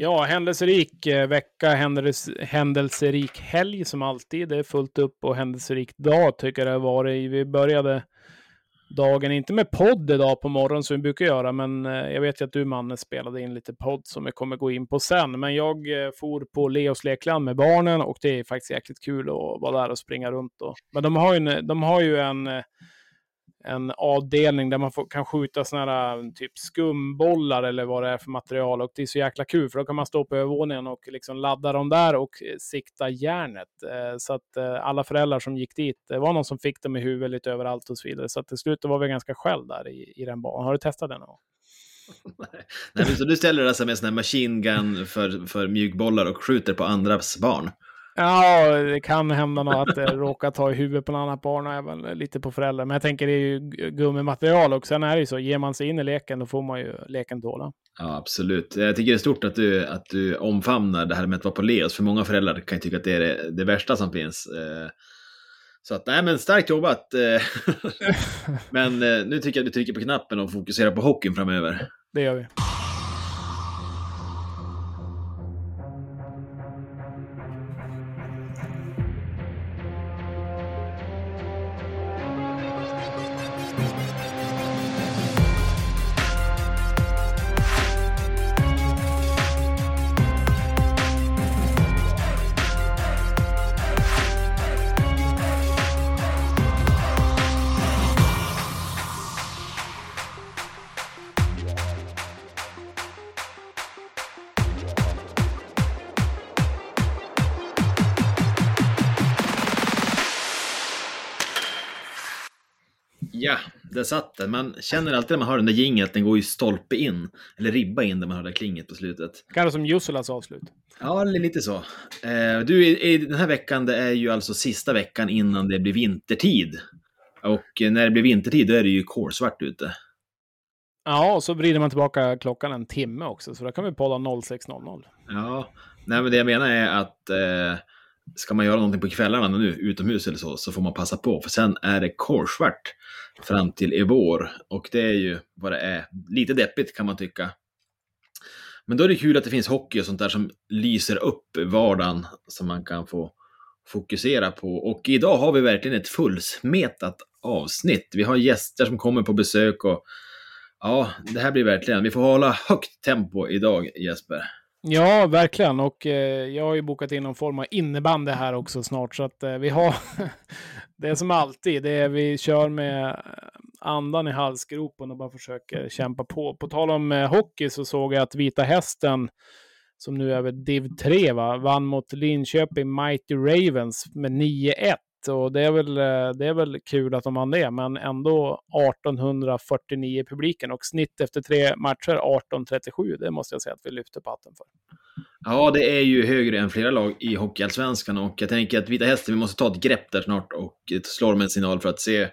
Ja, händelserik eh, vecka, händels, händelserik helg som alltid. Det är fullt upp och händelserik dag tycker jag det har varit. Vi började dagen, inte med podd idag på morgonen som vi brukar göra, men eh, jag vet ju att du Manne spelade in lite podd som vi kommer gå in på sen. Men jag eh, for på Leos lekland med barnen och det är faktiskt jäkligt kul att vara där och springa runt. Då. Men de har ju, de har ju en en avdelning där man får, kan skjuta såna här mm, typ skumbollar eller vad det är för material. Och det är så jäkla kul för då kan man stå på övervåningen och liksom ladda dem där och eh, sikta järnet. Eh, så att eh, alla föräldrar som gick dit, det var någon som fick dem i huvudet lite överallt och så vidare. Så att till slut var vi ganska själv där i, i den banan. Har du testat den någon gång? Nej, så du ställer dig alltså med en sån här machine gun för, för mjukbollar och skjuter på andras barn? Ja, det kan hända något att det råkar ta i huvudet på något annat barn och även lite på föräldrar. Men jag tänker det är ju gummimaterial och sen är det ju så, ger man sig in i leken då får man ju leken tåla. Ja, absolut. Jag tycker det är stort att du, att du omfamnar det här med att vara på Leos, för många föräldrar kan ju tycka att det är det, det värsta som finns. Eh, så att, nej men starkt jobbat. Eh, men eh, nu tycker jag att du trycker på knappen och fokuserar på hockeyn framöver. Det gör vi. Den. Man känner alltid när man hör den där jingeln att den går ju stolpe in. Eller ribba in där man hör det klinget på slutet. Kanske som Jussulas avslut. Ja, lite så. Eh, du, i, den här veckan, det är ju alltså sista veckan innan det blir vintertid. Och när det blir vintertid, då är det ju kolsvart ute. Ja, och så vrider man tillbaka klockan en timme också, så då kan vi podda 06.00. Ja, nej men det jag menar är att eh, ska man göra någonting på kvällarna nu, utomhus eller så, så får man passa på. För sen är det kolsvart fram till i vår. Och det är ju vad det är. Lite deppigt kan man tycka. Men då är det kul att det finns hockey och sånt där som lyser upp vardagen som man kan få fokusera på. Och idag har vi verkligen ett fullsmetat avsnitt. Vi har gäster som kommer på besök och ja, det här blir verkligen, vi får hålla högt tempo idag Jesper. Ja, verkligen. Och eh, jag har ju bokat in någon form av innebandy här också snart. Så att eh, vi har, det är som alltid, det är vi kör med eh, andan i halsgropen och bara försöker kämpa på. På tal om eh, hockey så såg jag att Vita Hästen, som nu är över div 3, va, vann mot Linköping Mighty Ravens med 9-1 och det är, väl, eh, det är väl kul att de vann det, men ändå 1849 publiken och snitt efter tre matcher 1837. Det måste jag säga att vi lyfter på hatten för. Ja, det är ju högre än flera lag i Hockeyallsvenskan och jag tänker att Vita Hästen, vi måste ta ett grepp där snart och eh, slå dem en signal för att se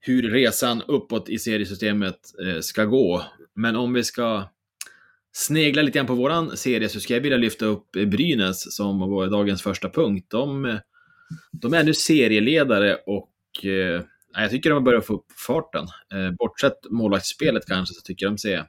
hur resan uppåt i seriesystemet eh, ska gå. Men om vi ska snegla lite grann på våran serie så ska jag vilja lyfta upp Brynäs som var dagens första punkt. De de är nu serieledare och eh, jag tycker de har börjat få upp farten. Eh, bortsett målvaktsspelet kanske så tycker jag de ser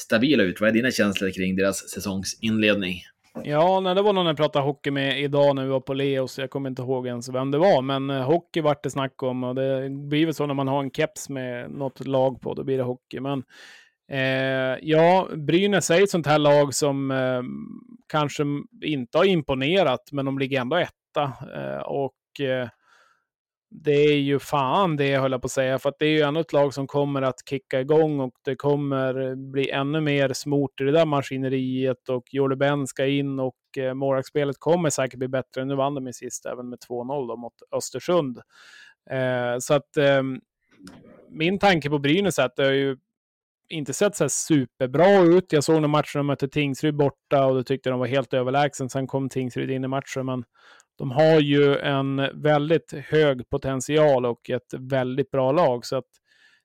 stabila ut. Vad är dina känslor kring deras säsongsinledning? Ja, nej, det var någon jag pratade hockey med idag när vi var på Leos. Jag kommer inte ihåg ens vem det var, men eh, hockey vart det snack om och det blir väl så när man har en keps med något lag på, då blir det hockey. Men eh, ja, Brynäs är ett sånt här lag som eh, kanske inte har imponerat, men de ligger ändå ett etta. Eh, och eh, det är ju fan det, höll jag på att säga, för att det är ju ännu ett lag som kommer att kicka igång och det kommer eh, bli ännu mer smort i det där maskineriet och Jordi Ben ska in och eh, målvaktsspelet kommer säkert bli bättre. Nu vann de i sist även med 2-0 mot Östersund. Eh, så att eh, min tanke på Brynäs är att det har ju inte sett så superbra ut. Jag såg när matchen de mötte Tingsryd borta och då tyckte de var helt överlägsen. Sen kom Tingsryd in i matchen, men de har ju en väldigt hög potential och ett väldigt bra lag. Så att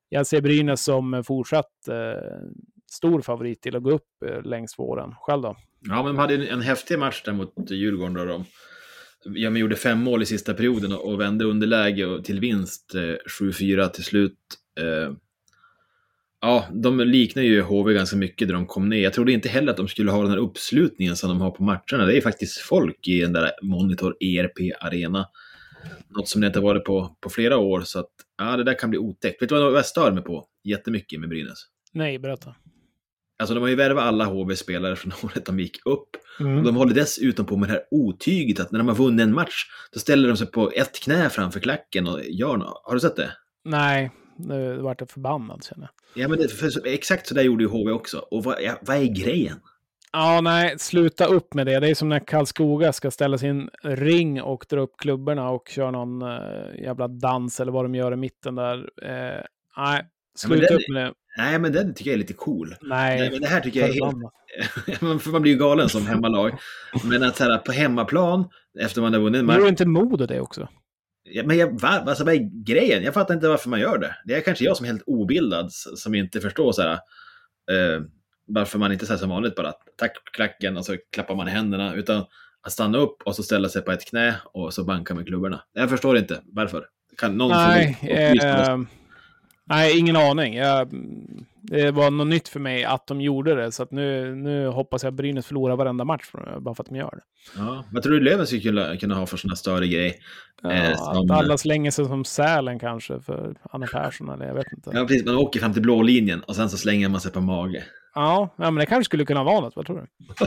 jag ser Brynäs som fortsatt eh, stor favorit till att gå upp eh, längs våren. Själv då? Ja, men de hade en, häftig match där mot Djurgården. Då de, ja, men gjorde fem mål i sista perioden och, vände underläge till vinst eh, 7-4 till slut. Eh, Ja, de liknar ju HV ganska mycket när de kom ner. Jag trodde inte heller att de skulle ha den här uppslutningen som de har på matcherna. Det är faktiskt folk i den där Monitor ERP Arena. Något som det inte varit på, på flera år, så att ja, det där kan bli otäckt. Vet du vad jag stör mig på jättemycket med Brynäs? Nej, berätta. Alltså de har ju värvat alla HV-spelare från året de gick upp. Mm. Och de håller dessutom på med det här otyget att när de har vunnit en match, då ställer de sig på ett knä framför klacken och gör något. Har du sett det? Nej, nu vart jag förbannad känner jag. Ja, men det, för, exakt så där gjorde ju HV också. Och vad, ja, vad är grejen? Ja, nej, sluta upp med det. Det är som när Karlskoga ska ställa sin ring och dra upp klubborna och köra någon uh, jävla dans eller vad de gör i mitten där. Uh, nej, sluta den, upp med det. Nej, men den tycker jag är lite cool. Nej, Nej men det här tycker jag är helt... för man blir ju galen som hemmalag. Men att så här, på hemmaplan, efter man har vunnit en match... Gör inte Modo det också? Men jag, va, alltså, vad är grejen? Jag fattar inte varför man gör det. Det är kanske jag som är helt obildad, som inte förstår så här, eh, varför man inte säger som vanligt bara tack klacken och så klappar man i händerna. Utan att stanna upp och så ställa sig på ett knä och så banka med klubborna. Jag förstår inte varför. Kan någon Nej, eh, nej, ingen aning. Jag, det var något nytt för mig att de gjorde det. Så nu, nu hoppas jag att Brynäs förlorar varenda match bara för att de gör det. Ja, vad tror du Löven skulle kunna, kunna ha för sådana större grejer? Ja, eh, som... Att alla slänger sig som Sälen kanske för Anna Persson eller jag vet inte. Ja, precis. Man åker fram till blå linjen och sen så slänger man sig på mage. Ja, ja men det kanske skulle kunna vara något. Vad tror du?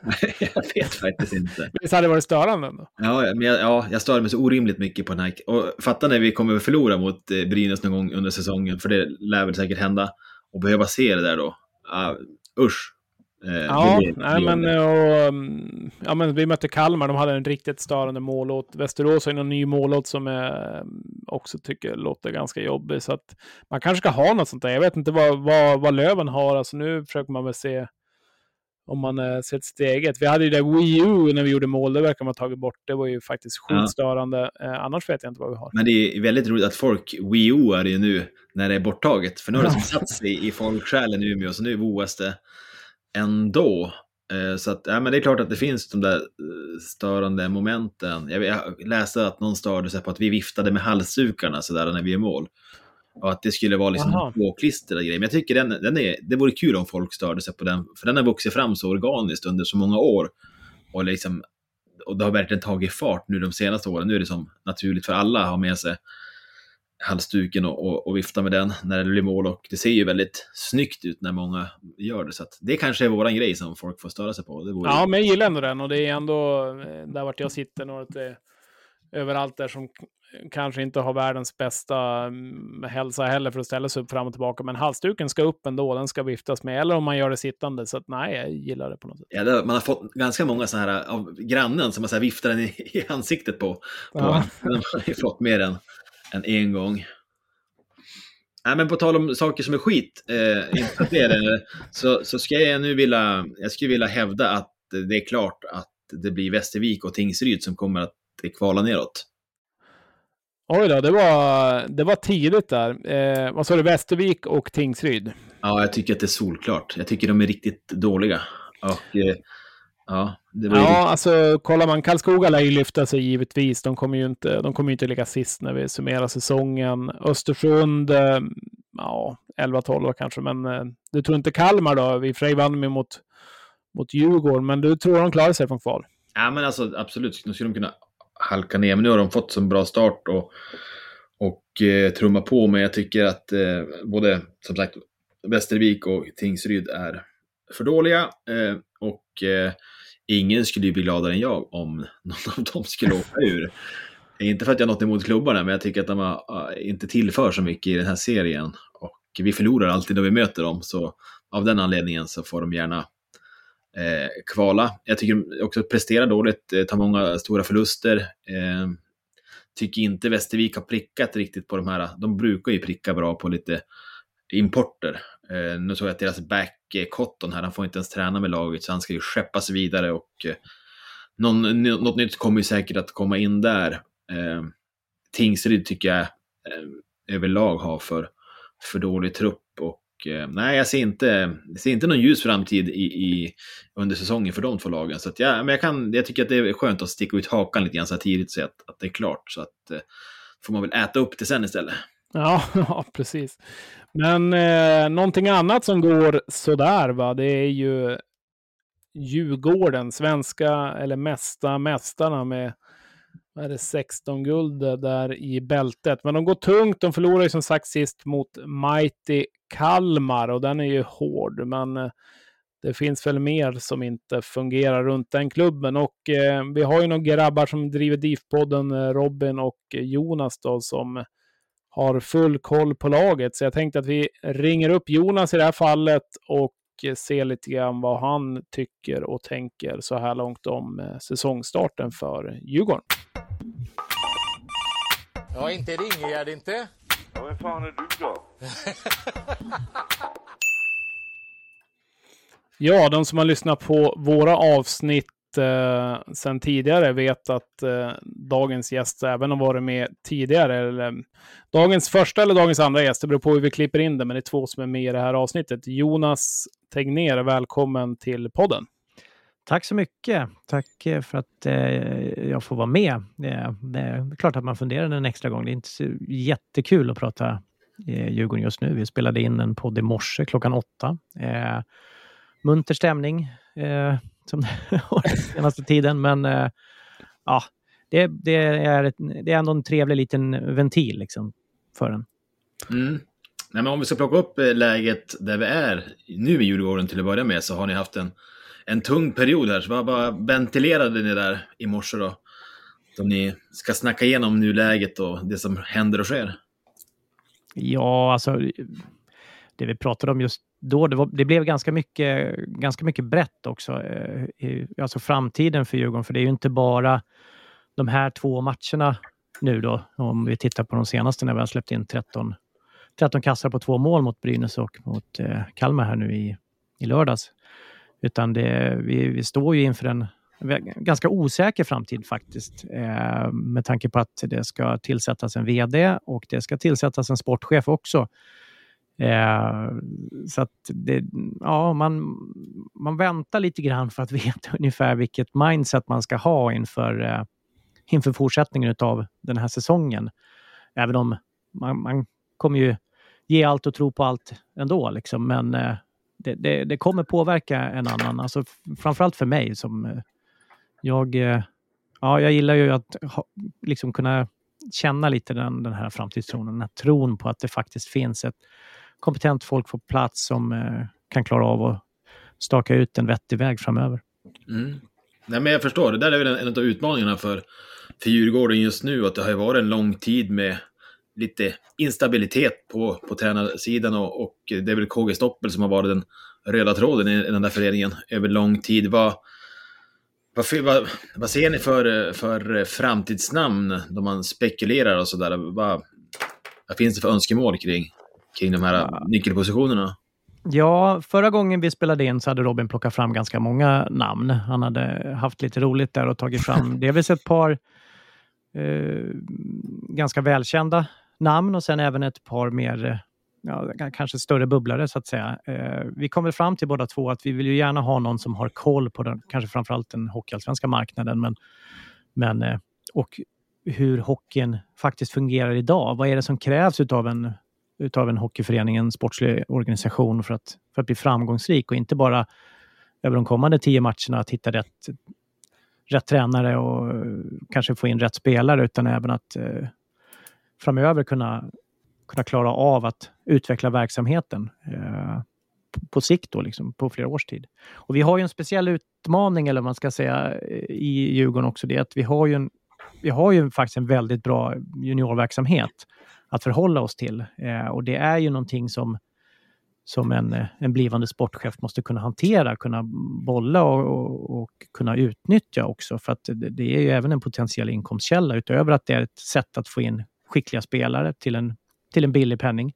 jag vet faktiskt inte. Visst hade det varit störande ändå? Ja, men jag, ja, jag stör mig så orimligt mycket på här. Och fatta när vi kommer att förlora mot eh, Brynäs någon gång under säsongen, för det lär väl säkert hända. Och behöva se det där då. Uh, usch. Eh, ja, det, nej, men, och, mm, ja, men vi mötte Kalmar, de hade en riktigt störande målåt. Västerås har en ny målåt som jag mm, också tycker låter ganska jobbig. Så att man kanske ska ha något sånt där. Jag vet inte vad, vad, vad Löven har. Alltså, nu försöker man väl se om man eh, sett steget. Vi hade ju det Wii U när vi gjorde mål, det verkar man ha tagit bort. Det var ju faktiskt skitstörande. Ja. Eh, annars vet jag inte vad vi har. Men det är väldigt roligt att folk Wii U är det ju nu när det är borttaget. För nu har det som satt sig i folksjälen i Umeå, så nu voas det ändå. Eh, så att, ja, men det är klart att det finns de där eh, störande momenten. Jag, jag läste att någon störde sig på att vi viftade med halsdukarna sådär när vi är mål. Och att det skulle vara liksom påklistrade grejer. Men jag tycker den, den är, det vore kul om folk störde sig på den. För den har vuxit fram så organiskt under så många år. Och, liksom, och det har verkligen tagit fart nu de senaste åren. Nu är det som naturligt för alla att ha med sig halsduken och, och, och, vifta med den när det blir mål. Och det ser ju väldigt snyggt ut när många gör det. Så det kanske är våran grej som folk får störa sig på. Ja, men jag gillar ändå den. Och det är ändå eh, där vart jag sitter. Och det, överallt där som kanske inte har världens bästa mm, hälsa heller för att ställa sig upp fram och tillbaka. Men halsduken ska upp ändå, den ska viftas med. Eller om man gör det sittande. Så att, nej, jag gillar det på något sätt. Ja, det, man har fått ganska många sådana här av grannen som man så här viftar den i, i ansiktet på. på. Ja. Den har ju fått mer än, än en gång. Nej, men på tal om saker som är skit, eh, inte det, eh, så, så ska jag nu vilja, jag skulle vilja hävda att det är klart att det blir Västervik och Tingsryd som kommer att kvala neråt. Oj då, det var, det var tidigt där. Eh, vad sa du, Västervik och Tingsryd? Ja, jag tycker att det är solklart. Jag tycker de är riktigt dåliga. Och, eh, ja, det var ja riktigt... alltså kollar man, Karlskoga lär ju lyfta sig givetvis. De kommer ju inte, de kommer ju inte ligga sist när vi summerar säsongen. Östersund, eh, ja, 11-12 kanske, men eh, du tror inte Kalmar då? Vi för vann med mot, mot Djurgården, men du tror de klarar sig från kval? Ja, men alltså absolut. Nu skulle de kunna halka ner. Men nu har de fått en bra start och, och eh, trumma på. Men jag tycker att eh, både, som sagt, Västervik och Tingsryd är för dåliga. Eh, och eh, ingen skulle ju bli gladare än jag om någon av dem skulle åka ur. Inte för att jag har något emot klubbarna, men jag tycker att de har, eh, inte tillför så mycket i den här serien. Och vi förlorar alltid när vi möter dem, så av den anledningen så får de gärna eh, kvala. Jag tycker de att presterar dåligt, eh, tar många stora förluster. Eh, tycker inte Västervik har prickat riktigt på de här. De brukar ju pricka bra på lite importer. Eh, nu såg jag att deras back, Cotton här, han får inte ens träna med laget, så han ska ju skeppas vidare och eh, någon, något nytt kommer ju säkert att komma in där. Eh, Tingsryd tycker jag eh, överlag har för, för dålig trupp och Eh, nej, jag ser inte, jag ser inte någon ljus framtid i, i, under säsongen för de två lagen. Så att ja, men jag, kan, jag tycker att det är skönt att sticka ut hakan lite grann så här tidigt och säga att, att det är klart. Så att eh, får man väl äta upp det sen istället. Ja, ja precis. Men eh, någonting annat som går sådär, va, det är ju Djurgården, svenska eller mesta mästarna med vad är det, 16 guld där i bältet. Men de går tungt. De förlorar ju som sagt sist mot Mighty Kalmar och den är ju hård. Men eh, det finns väl mer som inte fungerar runt den klubben. Och eh, vi har ju några grabbar som driver DIF-podden, eh, Robin och Jonas då, som har full koll på laget. Så jag tänkte att vi ringer upp Jonas i det här fallet och ser lite grann vad han tycker och tänker så här långt om eh, säsongstarten för Djurgården. Ja, inte Ringegärd inte. Ja, vem fan är du då? ja, de som har lyssnat på våra avsnitt eh, sen tidigare vet att eh, dagens gäst även har varit med tidigare. Eller, mm, dagens första eller dagens andra gäst, det beror på hur vi klipper in det, men det är två som är med i det här avsnittet. Jonas Tegner, välkommen till podden. Tack så mycket. Tack eh, för att eh, jag får vara med. Det, det, är klart att man funderar en extra gång. Det är inte så jättekul att prata eh, Djurgården just nu. Vi spelade in en podd i morse klockan åtta. Eh, munter stämning eh, som den senaste tiden, men eh, ja, det, det, är ett, det är ändå en trevlig liten ventil liksom, för en. Mm. Nej, men om vi ska plocka upp eh, läget där vi är nu i Djurgården till att börja med så har ni haft en, en tung period här. Så vad, vad ventilerade ni där i morse då? Om ni ska snacka igenom nuläget och det som händer och sker. Ja, alltså det vi pratade om just då, det, var, det, blev ganska mycket, ganska mycket brett också. Eh, i, alltså framtiden för Djurgården, för det är ju inte bara de här två matcherna nu då, om vi tittar på de senaste när vi har släppt in 13 13 kassar på två mål mot Brynäs och mot eh, Kalmar här nu i, i lördags. Utan det, vi, vi står ju inför en ganska osäker framtid faktiskt. Eh, med tanke på att det ska tillsättas en VD och det ska tillsättas en sportchef också. Eh, så att det, ja, man, man väntar lite grann för att veta ungefär vilket mindset man ska ha inför, eh, inför fortsättningen av den här säsongen. Även om man, man kommer ju ge allt och tro på allt ändå. Liksom. Men eh, det, det, det, kommer påverka en annan. Alltså, framförallt för mig som eh, jag, eh, ja, jag gillar ju att ha, liksom kunna känna lite den, den här framtidstron, den här tron på att det faktiskt finns ett kompetent folk på plats som eh, kan klara av att staka ut en vettig väg framöver. Mm. Nej, men jag förstår, det där är väl en, en av utmaningarna för, för Djurgården just nu, att det har varit en lång tid med lite instabilitet på, på tränarsidan och, och det är väl KG Stoppel som har varit den röda tråden i, i den där föreningen över lång tid. Vad, vad, vad, vad ser ni för, för framtidsnamn då man spekulerar och sådär? Vad, vad finns det för önskemål kring, kring de här ja. nyckelpositionerna? Ja, förra gången vi spelade in så hade Robin plockat fram ganska många namn. Han hade haft lite roligt där och tagit fram delvis ett par eh, ganska välkända namn och sen även ett par mer ja, kanske större bubblare så att säga. Eh, vi kommer fram till båda två att vi vill ju gärna ha någon som har koll på den, kanske framförallt den hockeyallsvenska marknaden, men, men eh, och hur hockeyn faktiskt fungerar idag. Vad är det som krävs utav en, utav en hockeyförening, en sportslig organisation för att, för att bli framgångsrik och inte bara över de kommande tio matcherna att hitta rätt, rätt tränare och eh, kanske få in rätt spelare, utan även att eh, framöver kunna, kunna klara av att utveckla verksamheten eh, på sikt, då, liksom, på flera års tid. Och vi har ju en speciell utmaning, eller vad man ska säga, i Djurgården också. Det är att vi har ju, en, vi har ju faktiskt en väldigt bra juniorverksamhet att förhålla oss till. Eh, och det är ju någonting som, som en, eh, en blivande sportchef måste kunna hantera, kunna bolla och, och, och, kunna utnyttja också. För att det, det är ju även en potentiell inkomstkälla utöver att det är ett sätt att få in skickliga spelare till en, till en billig penning.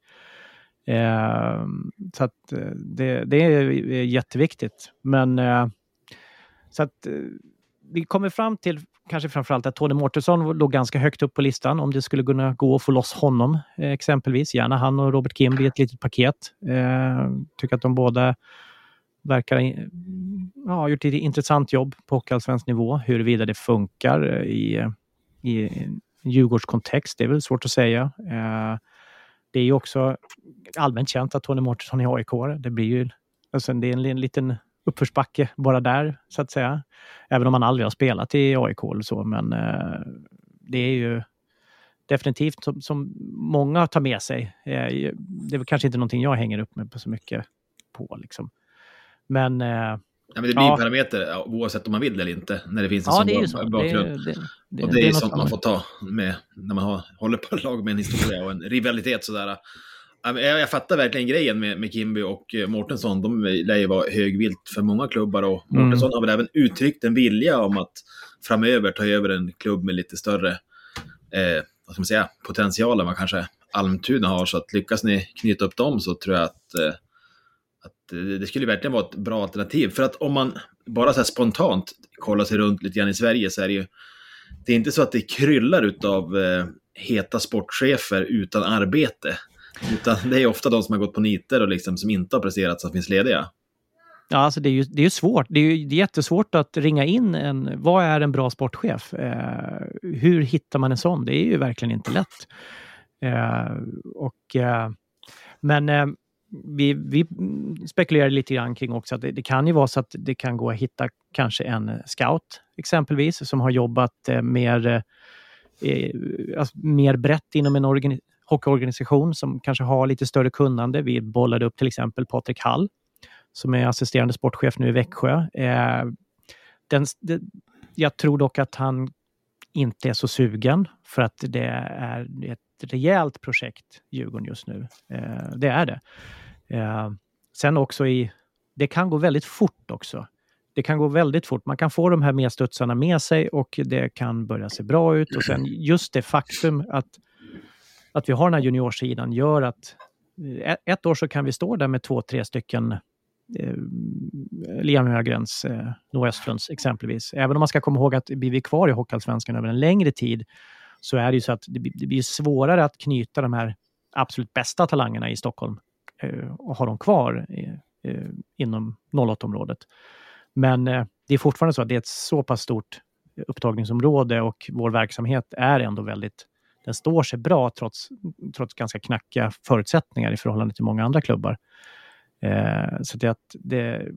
Eh, så att eh, det, det, är jätteviktigt. Men eh, så att eh, vi kommer fram till kanske framförallt att Tony Mårtensson låg ganska högt upp på listan om det skulle kunna gå att få loss honom eh, exempelvis. Gärna han och Robert Kim blir ett litet paket. Eh, tycker att de båda verkar ja, ha gjort ett intressant jobb på hockeyallsvensk nivå. Huruvida det funkar eh, i, i Djurgårdskontext, det är väl svårt att säga. Eh, det är ju också allmänt känt att Tony Mårtensson är AIK. Det blir ju alltså, det är en, en liten uppförsbacke bara där, så att säga. Även om han aldrig har spelat i AIK eller så, men eh, det är ju definitivt som, som många tar med sig. Eh, det är kanske inte någonting jag hänger upp mig på så mycket på. Liksom. Men eh, Ja, men det blir ja. en parameter oavsett om man vill eller inte, när det finns en ja, sån bakgrund. Det, det, det, och det, är, är sånt man får ta med när man har, håller på ett lag med en historia och en rivalitet. Sådär. Jag, jag fattar verkligen grejen med, med Kimby och eh, Mårtensson. De lär ju vara högvilt för många klubbar och Mårtensson mm. har väl även uttryckt en vilja om att framöver ta över en klubb med lite större eh, vad ska man säga, potential än vad kanske Almtuna har. Så att lyckas ni knyta upp dem så tror jag att eh, att det skulle verkligen vara ett bra alternativ. För att om man bara så spontant kollar sig runt lite grann i Sverige så är det ju det är inte så att det kryllar av eh, heta sportchefer utan arbete. Utan det är ofta de som har gått på niter och liksom som inte har presterat som finns lediga. Ja, alltså det är ju det är svårt. Det är, ju, det är jättesvårt att ringa in en... Vad är en bra sportchef? Eh, hur hittar man en sån? Det är ju verkligen inte lätt. Eh, och, eh, men eh, vi, vi spekulerar lite grann kring också att det, det, kan ju vara så att det kan gå att hitta kanske en scout exempelvis som har jobbat eh, mer, eh, alltså, mer brett inom en organi hockeyorganisation som kanske har lite större kunnande. Vi bollade upp till exempel Patrik Hall som är assisterande sportchef nu i Växjö. Eh, den, det, jag tror dock att han inte är så sugen för att det är ett rejält projekt, Djurgården, just nu. Eh, det är det. Eh, sen också i... Det kan gå väldigt fort också. Det kan gå väldigt fort. Man kan få de här medstudsarna med sig och det kan börja se bra ut. Och sen just det faktum att, att vi har den här juniorsidan gör att ett, ett år så kan vi stå där med två, tre stycken eh, Liam Högrens, eh, Noah Östlunds exempelvis. Även om man ska komma ihåg att blir vi kvar i Hockeyallsvenskan över en längre tid så är det ju så att det, det blir svårare att knyta de här absolut bästa talangerna i Stockholm eh, och ha dem kvar eh, eh inom 08-området. Men eh, det är fortfarande så att det är ett så pass stort upptagningsområde och vår verksamhet är ändå väldigt den står sig bra trots, trots ganska knackiga förutsättningar i förhållande till många andra klubbar. Eh, så det, det,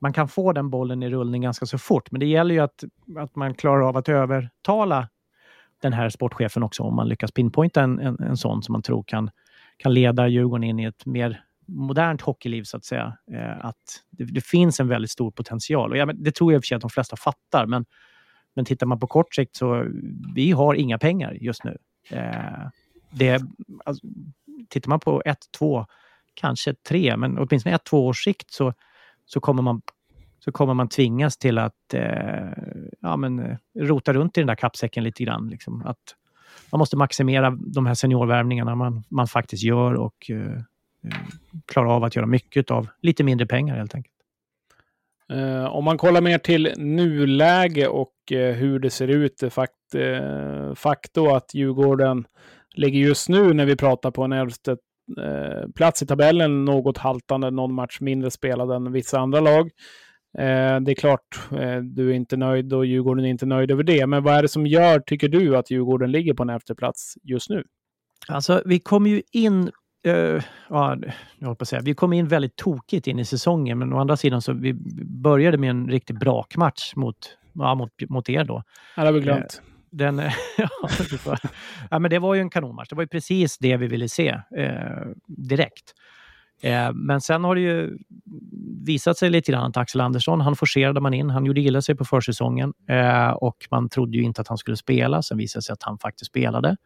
man kan få den bollen i rullning ganska så fort, men det gäller ju att, att man klarar av att övertala den här sportchefen också om man lyckas pinpointa en, en, en sån som man tror kan, kan leda Djurgården in i ett mer modernt hockeyliv så att säga. Eh, att det, det, finns en väldigt stor potential och ja, det tror jag i och för sig att de flesta fattar. Men, men tittar man på kort sikt så vi har inga pengar just nu. Eh, det, alltså, tittar man på ett, två, kanske tre, men åtminstone ett, två års sikt så, så kommer man så kommer man tvingas till att eh, ja, men, eh, rota runt i den där kappsäcken lite grann. Liksom. Att man måste maximera de här seniorvärvningarna man, man faktiskt gör och eh, eh klara av att göra mycket av lite mindre pengar helt enkelt. Eh, om man kollar mer till nuläge och eh, hur det ser ut, eh, fakt, eh, fakto att Djurgården ligger just nu när vi pratar på en elfte eh, plats i tabellen, något haltande, någon match mindre spelad än vissa andra lag. Eh, det är klart, eh, du är inte nöjd och Djurgården är inte nöjd över det. Men vad är det som gör, tycker du, att Djurgården ligger på en elfte plats just nu? Alltså, vi kom ju in Uh, ja, jag på att säga. Vi kom in väldigt tokigt in i säsongen, men å andra sidan så vi började med en riktig brakmatch mot, ja, mot, mot er då. Ja, det har vi glömt. Uh, den, ja, ja, men det var ju en kanonmatch. Det var ju precis det vi ville se uh, direkt. Men sen har det ju visat sig lite grann att Axel Andersson, han forcerade man in. Han gjorde illa sig på försäsongen och man trodde ju inte att han skulle spela. Sen visade det sig att han faktiskt spelade.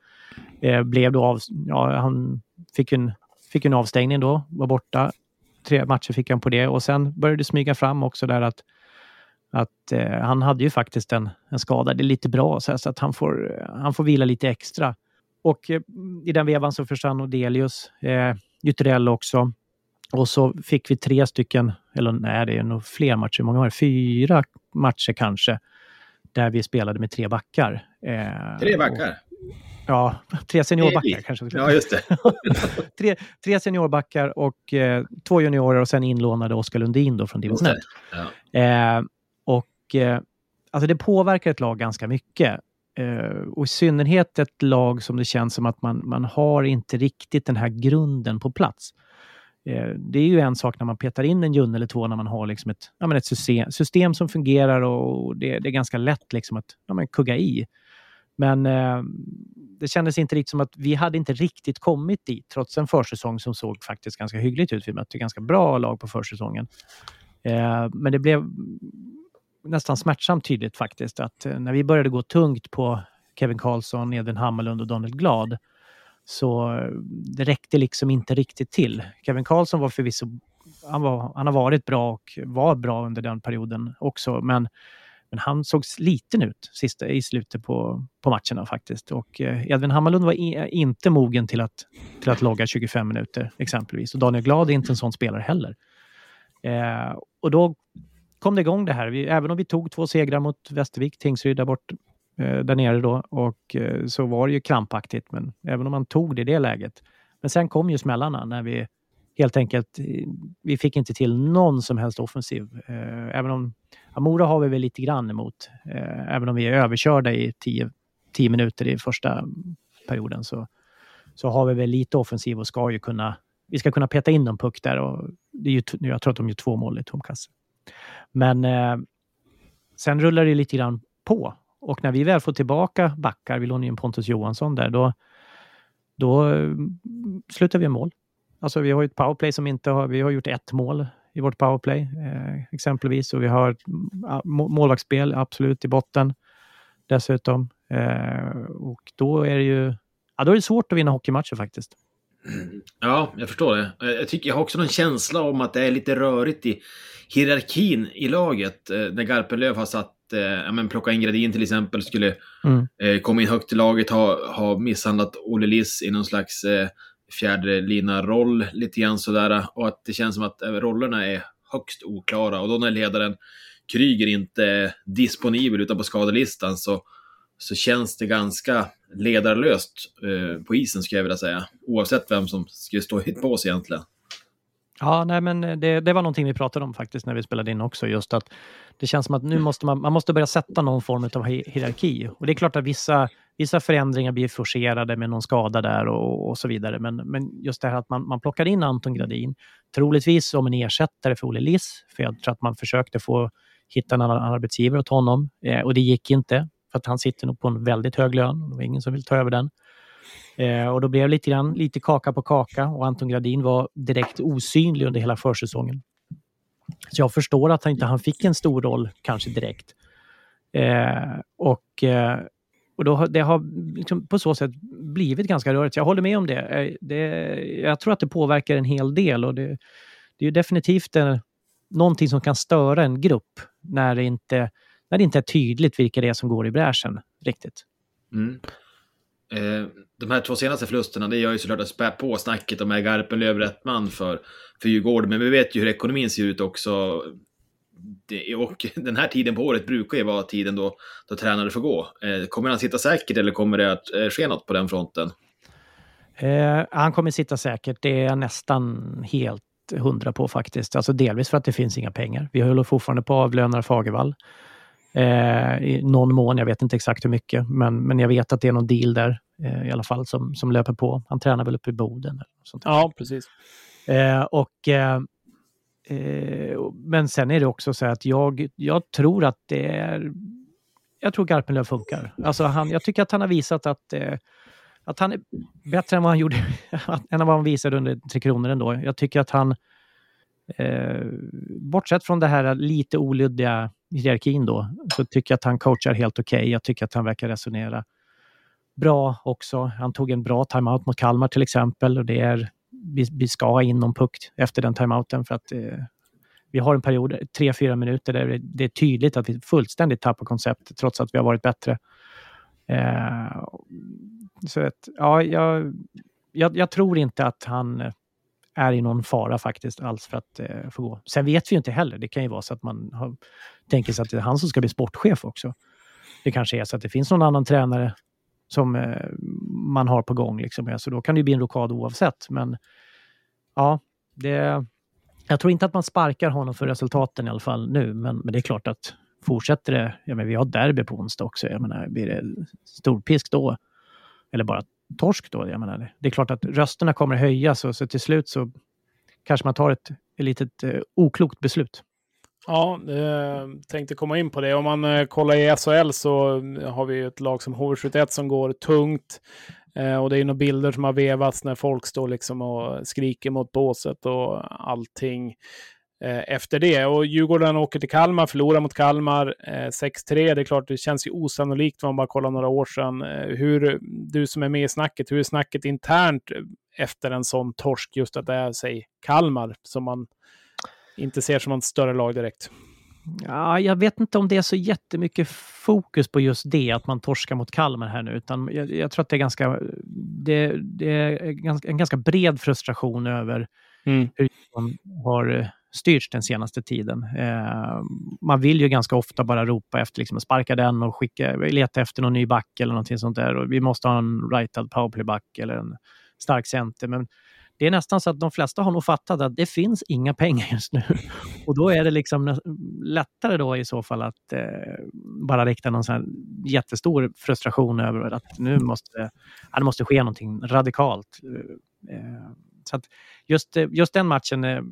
Blev då av, ja, han fick en, fick en avstängning då, var borta. Tre matcher fick han på det och sen började det smyga fram också där att att eh, han hade ju faktiskt en, en skada. Det är lite bra så, så att han får, han får vila lite extra. Och eh, i den vevan så försvann Odelius, eh, Jutterell också. Och så fick vi tre stycken, eller nej det är nog fler matcher, många var det? Fyra matcher kanske, där vi spelade med tre backar. Eh, tre backar? Och, ja, tre seniorbackar kanske. Ja, just det. tre, tre seniorbackar och eh, två juniorer och sen inlånade Oskar Lundin då från division 1. Ja. Eh, och eh, alltså det påverkar ett lag ganska mycket. Eh, och i synnerhet ett lag som det känns som att man, man har inte riktigt den här grunden på plats. Eh, det är ju en sak när man petar in en Junne eller två när man har liksom ett, ja, men ett system, system som fungerar och det, det är ganska lätt liksom att ja, men kugga i. Men eh, det kändes inte riktigt som att vi hade inte riktigt kommit dit trots en försäsong som såg faktiskt ganska hyggligt ut. Vi mötte ganska bra lag på försäsongen. Eh, men det blev nästan smärtsamt tydligt faktiskt att eh, när vi började gå tungt på Kevin Karlsson, Edvin Hammarlund och Daniel Glad så eh, det räckte liksom inte riktigt till. Kevin Karlsson var förvisso han, var, han har varit bra och var bra under den perioden också, men, men han såg sliten ut sista, i slutet på, på matcherna faktiskt. Och eh, Edvin Hammarlund var i, inte mogen till att, till att logga 25 minuter exempelvis. Och Daniel Glad är inte en sån spelare heller. Eh, och då kom det igång det här. Vi, även om vi tog två segrar mot Västervik, Tingsryd där bort eh, där nere då och eh, så var det ju krampaktigt. Men även om man tog det i det läget. Men sen kom ju smällarna när vi helt enkelt, eh, vi fick inte till någon som helst offensiv. Eh, även om, ja, Mora har vi väl lite grann emot. Eh, även om vi är överkörda i tio, tio minuter i första perioden så, så har vi väl lite offensiv och ska ju kunna, vi ska kunna peta in någon puck där och det är ju, jag tror att de gör två mål i tom kasse. Men eh, sen rullar det lite grann på. Och när vi väl får tillbaka backar, vi lånar in Pontus Johansson där, då, då eh, slutar vi mål. Alltså vi har ett powerplay som inte har, vi har gjort ett mål i vårt powerplay eh, exempelvis och vi har målvaktsspel absolut i botten dessutom. Eh, och då är det ju ja, då är det svårt att vinna hockeymatcher faktiskt. Ja, jag förstår det. Jag, tycker, jag har också någon känsla om att det är lite rörigt i hierarkin i laget. Eh, när Garpenlöv har satt, eh, ja men plocka in Gradin till exempel, skulle mm. eh, komma in högt i laget, ha, ha misshandlat Olle Liss i någon slags eh, fjärde lina-roll lite grann sådär. Och att det känns som att eh, rollerna är högst oklara. Och då när ledaren Kryger inte är disponibel utan på skadelistan så, så känns det ganska ledarlöst eh, på isen skulle jag vilja säga. Oavsett vem som skulle stå i ett bås egentligen. Ja, nej, men eh, det, det var någonting vi pratade om faktiskt när vi spelade in också. Just att det känns som att nu måste man, man måste börja sätta någon form av hierarki. Och det är klart att vissa, vissa förändringar blir forcerade med någon skada där och, och så vidare. Men, men just det här att man, man plockar in Anton Gradin, troligtvis som en ersättare för Olle Liss. För jag tror att man försökte få hitta en annan arbetsgivare åt honom eh, och det gick inte. För att han sitter nog på en väldigt hög lön och det var ingen som vill ta över den. Eh, och då blev det lite, grann, lite kaka på kaka och Anton Gradin var direkt osynlig under hela försäsongen. Så jag förstår att han inte han fick en stor roll kanske direkt. Eh, och eh, och då, det har liksom på så sätt blivit ganska rörigt. Jag håller med om det. Eh, det. Jag tror att det påverkar en hel del och det, det är definitivt en, någonting som kan störa en grupp när det, inte, när det inte är tydligt vilka det är som går i bräschen riktigt. Mm. Eh, de här två senaste förlusterna, det gör ju såklart att spä på snacket om är Garpenlöv rätt man för, för Djurgården. Men vi vet ju hur ekonomin ser ut också. Det, och den här tiden på året brukar ju vara tiden då, då tränare får gå. Eh, kommer han sitta säkert eller kommer det att eh, ske något på den fronten? Eh, han kommer sitta säkert, det är jag nästan helt hundra på faktiskt. Alltså delvis för att det finns inga pengar. Vi håller fortfarande på att avlöna Fagervall eh, i någon mån. Jag vet inte exakt hur mycket, men, men jag vet att det är någon deal där i alla fall som, som löper på. Han tränar väl uppe i Boden. Eller sånt Ja, precis. Eh, och, eh, eh, men sen är det också så att jag, jag tror att det är... Jag tror Garpenlöv funkar. Alltså han, jag tycker att han har visat att eh, att han är bättre än vad han gjorde, än vad han visade under Tre Kronor ändå. Jag tycker att han, eh, bortsett från det här lite olyddiga hierarkin då, så tycker jag att han coachar helt okej. Okay. Jag tycker att han verkar resonera bra också. Han tog en bra timeout mot Kalmar till exempel. Och det är, vi, vi ska ha in någon puck efter den timeouten för att eh, vi har en period, tre fyra minuter, där det är tydligt att vi fullständigt tappar konceptet trots att vi har varit bättre. Eh, så att, ja, jag, jag, jag, tror inte att han är i någon fara faktiskt alls för att eh, få gå. Sen vet vi ju inte heller. Det kan ju vara så att man har, tänker sig att det är han som ska bli sportchef också. Det kanske är så att det finns någon annan tränare som eh, man har på gång. Liksom. Så då kan det bli en rokad oavsett. Men ja, det, jag tror inte att man sparkar honom för resultaten i alla fall nu. Men, men det är klart att fortsätter det, ja, men vi har derby på onsdag också, jag menar, blir det storpisk då? Eller bara torsk då? Jag menar, det är klart att rösterna kommer höjas och så till slut så kanske man tar ett, ett litet eh, oklokt beslut. Ja, eh, tänkte komma in på det. Om man eh, kollar i SHL så eh, har vi ett lag som HV71 som går tungt. Eh, och det är några bilder som har vevats när folk står liksom och skriker mot båset och allting eh, efter det. Och Djurgården åker till Kalmar, förlorar mot Kalmar eh, 6-3. Det är klart, det känns ju osannolikt om man bara kollar några år sedan. Eh, hur, du som är med i snacket, hur är snacket internt efter en sån torsk, just att det är, säg, Kalmar, som man inte ser som ett större lag direkt? Ja, jag vet inte om det är så jättemycket fokus på just det, att man torskar mot Kalmar här nu. Utan jag, jag tror att det är, ganska, det, det är ganska, en ganska bred frustration över mm. hur man har styrts den senaste tiden. Eh, man vill ju ganska ofta bara ropa efter liksom, sparka den och skicka, leta efter någon ny back eller någonting sånt där. Och vi måste ha en right-out powerplay-back eller en stark center. Men det är nästan så att de flesta har nog fattat att det finns inga pengar just nu. Och då är det liksom lättare då i så fall att eh, bara rikta någon sån jättestor frustration över att nu måste ja, det måste ske någonting radikalt. Eh, så att just, just den matchen eh,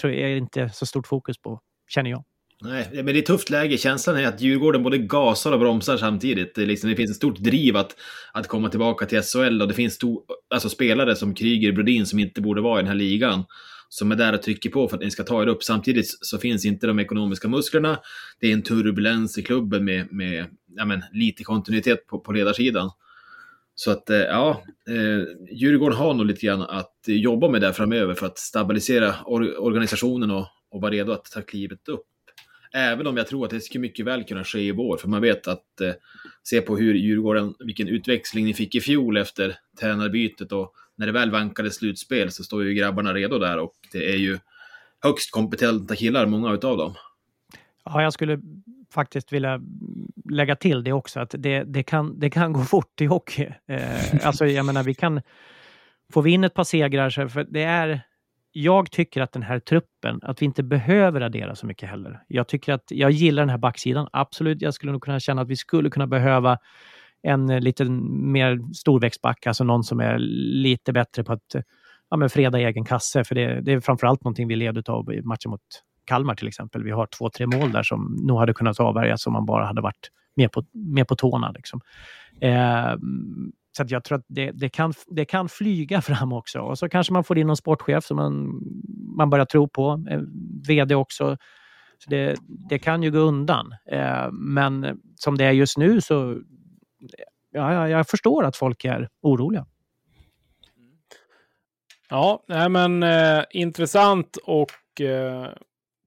tror jag är inte så stort fokus på, känner jag. Nej, men det är ett tufft läge. Känslan är att Djurgården både gasar och bromsar samtidigt. Det, liksom, det finns ett stort driv att, att komma tillbaka till SHL och det finns stor, alltså spelare som Kryger, Brodin som inte borde vara i den här ligan. Som är där och trycker på för att ni ska ta er upp. Samtidigt så finns inte de ekonomiska musklerna. Det är en turbulens i klubben med, med ja, men, lite kontinuitet på, på ledarsidan. Så att, eh, ja, eh, Djurgården har nog lite grann att jobba med där framöver för att stabilisera or organisationen och, och vara redo att ta klivet upp. Även om jag tror att det skulle mycket väl kunna ske i vår, för man vet att eh, se på hur Djurgården, vilken utväxling ni fick i fjol efter tränarbytet och när det väl vankade slutspel så står ju grabbarna redo där och det är ju högst kompetenta killar, många utav dem. Ja, jag skulle faktiskt vilja lägga till det också, att det, det, kan, det kan gå fort i hockey. Eh, alltså, jag menar, vi kan... Får vi in ett par segrar, så, för det är jag tycker att den här truppen, att vi inte behöver addera så mycket heller. Jag tycker att, jag gillar den här backsidan, absolut. Jag skulle nog kunna känna att vi skulle kunna behöva en eh, lite mer storväxtback, alltså någon som är lite bättre på att eh, ja, men freda egen kasse. För det, det är framförallt någonting vi led av i matchen mot Kalmar till exempel. Vi har två, tre mål där som nog hade kunnat avvärjas om man bara hade varit mer på, mer på tårna. Liksom. Eh, så jag tror att det, det, kan, det kan flyga fram också. Och så kanske man får in någon sportchef som man, man börjar tro på. Eh, VD också. Så det, det kan ju gå undan. Eh, men som det är just nu så ja, jag förstår att folk är oroliga. Ja, nej men eh, intressant och eh,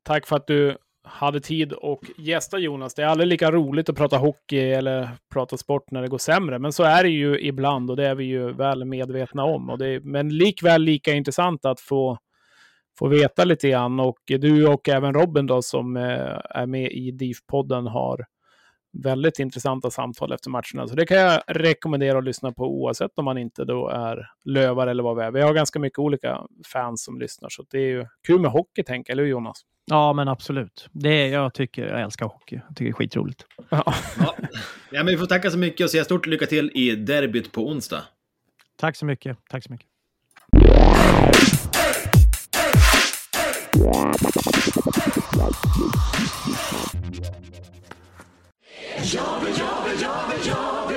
tack för att du hade tid och gästa Jonas. Det är aldrig lika roligt att prata hockey eller prata sport när det går sämre, men så är det ju ibland och det är vi ju väl medvetna om. Och det är, men likväl lika intressant att få, få veta lite grann och du och även Robin då som eh, är med i DIF-podden har väldigt intressanta samtal efter matcherna. Så det kan jag rekommendera att lyssna på oavsett om man inte då är lövar eller vad vi är. Vi har ganska mycket olika fans som lyssnar, så det är ju kul med hockey, tänker eller hur Jonas? Ja, men absolut. Det är, jag tycker, jag älskar hockey. Jag tycker det är skitroligt. Ja. ja. men vi får tacka så mycket och säga stort lycka till i derbyt på onsdag. Tack så mycket. Tack så mycket. Ja, ja, ja, ja,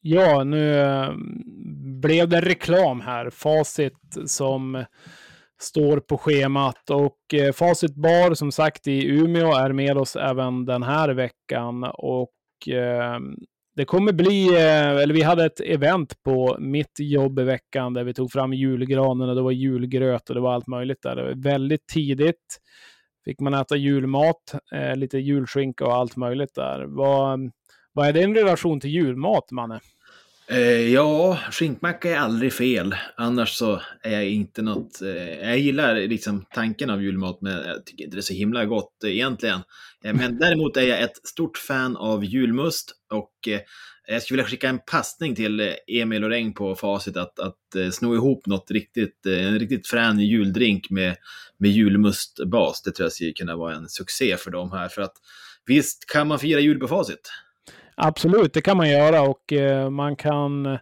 Ja, nu eh, blev det reklam här. Facit som står på schemat. Och eh, Facit Bar, som sagt, i Umeå är med oss även den här veckan. Och eh, det kommer bli, eller vi hade ett event på mitt jobb i veckan där vi tog fram julgranen och det var julgröt och det var allt möjligt där. Det var väldigt tidigt. Fick man äta julmat, lite julskinka och allt möjligt där. Vad, vad är din relation till julmat, Manne? Eh, ja, skinkmacka är aldrig fel. Annars så är jag inte något... Eh, jag gillar liksom tanken av julmat, men jag tycker inte det är så himla gott eh, egentligen. Eh, men däremot är jag ett stort fan av julmust och jag skulle vilja skicka en passning till eh, Emil och Reng på facit att, att eh, sno ihop något riktigt, eh, en riktigt frän juldrink med, med julmustbas. Det tror jag skulle kunna vara en succé för dem här. För att visst kan man fira jul på facit? Absolut, det kan man göra och eh, man kan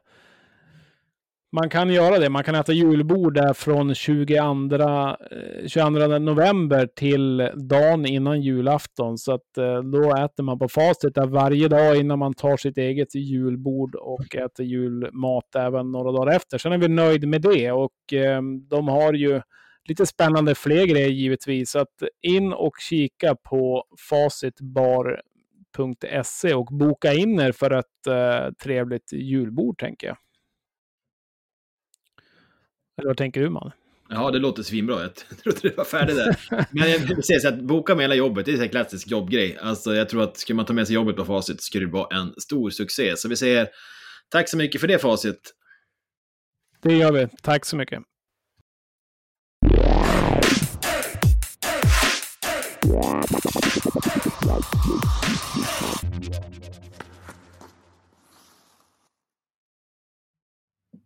man kan göra det. Man kan äta julbord där från 22, 22 eh, november till dagen innan julafton. Så att eh, då äter man på facit där varje dag innan man tar sitt eget julbord och äter julmat även några dagar efter. Sen är vi nöjd med det och eh, de har ju lite spännande fler grejer givetvis. Så att in och kika på facitbar.se och boka in er för ett eh, trevligt julbord tänker jag. Eller vad tänker du man? Ja, det låter svinbra. Jag trodde det var färdigt där. Men jag vill säga så att boka med hela jobbet, det är en klassisk jobbgrej. Alltså, jag tror att skulle man ta med sig jobbet på facit skulle det vara en stor succé. Så vi säger tack så mycket för det facit. Det gör vi. Tack så mycket.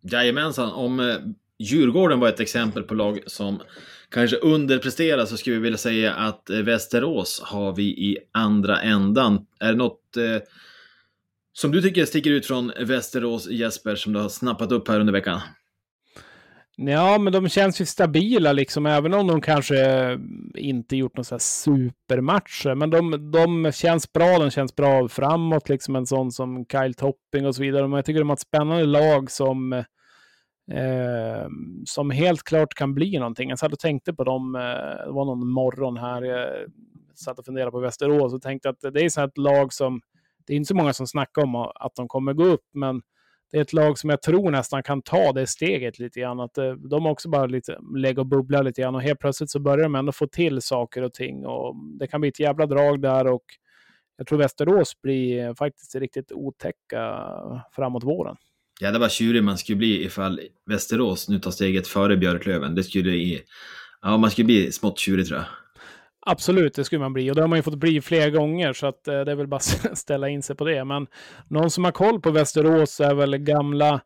Jajamensan, om eh, Djurgården var ett exempel på lag som kanske underpresterar så skulle vi vilja säga att eh, Västerås har vi i andra ändan. Är det något eh, som du tycker sticker ut från Västerås, Jesper, som du har snappat upp här under veckan? Ja, men de känns ju stabila liksom, även om de kanske inte gjort några supermatcher. Men de, de känns bra, de känns bra framåt, liksom en sån som Kyle Topping och så vidare. Men jag tycker de har ett spännande lag som, eh, som helt klart kan bli någonting. Jag satt och tänkte på dem, eh, det var någon morgon här, jag satt och funderade på Västerås och tänkte att det är så ett lag som, det är inte så många som snackar om att de kommer gå upp, men det är ett lag som jag tror nästan kan ta det steget lite grann. Att eh, de också bara lite lägger och bubbla lite grann och helt plötsligt så börjar de ändå få till saker och ting och det kan bli ett jävla drag där och jag tror Västerås blir eh, faktiskt riktigt otäcka framåt våren. Jävlar vad tjurig man skulle bli ifall Västerås nu tar steget före Björklöven. Det skulle ja, man skulle bli smått tjurig tror jag. Absolut, det skulle man bli. Och det har man ju fått bli flera gånger, så att, eh, det är väl bara att ställa in sig på det. Men någon som har koll på Västerås är väl gamla,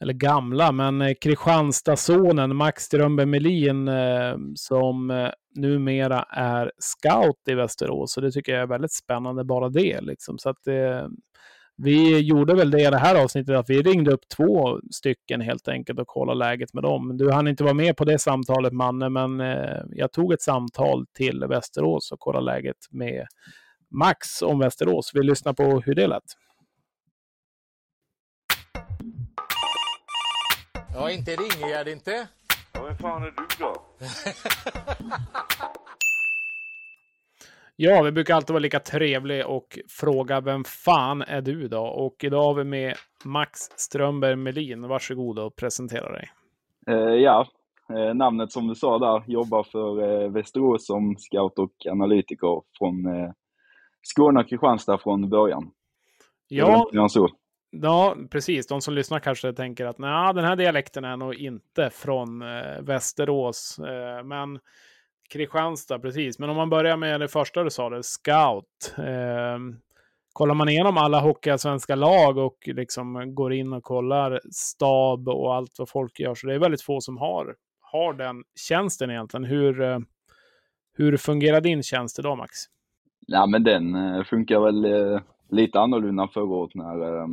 eller gamla, men eh, Kristianstadssonen Max Strömberg Melin eh, som eh, numera är scout i Västerås. Så det tycker jag är väldigt spännande, bara det. Liksom. Så att, eh, vi gjorde väl det i det här avsnittet, att vi ringde upp två stycken helt enkelt och kollade läget med dem. Du hann inte vara med på det samtalet, Manne, men eh, jag tog ett samtal till Västerås och kollade läget med Max om Västerås. Vi lyssnar på hur det lät. Ja, inte Ringegärd inte. Ja, vem fan är du då? Ja, vi brukar alltid vara lika trevliga och fråga vem fan är du då? Och idag har vi med Max Strömberg Melin. Varsågod och presentera dig. Eh, ja, eh, namnet som du sa där, jobbar för eh, Västerås som scout och analytiker från eh, Skåne och Kristianstad från början. Ja, ja, precis. De som lyssnar kanske tänker att nej, den här dialekten är nog inte från eh, Västerås. Eh, men Kristianstad, precis. Men om man börjar med det första du sa, det, scout. Eh, kollar man igenom alla hockeyallsvenska lag och liksom går in och kollar stab och allt vad folk gör, så det är väldigt få som har, har den tjänsten egentligen. Hur, eh, hur fungerar din tjänst idag, Max? Ja, men den eh, funkar väl eh, lite annorlunda förra året när eh,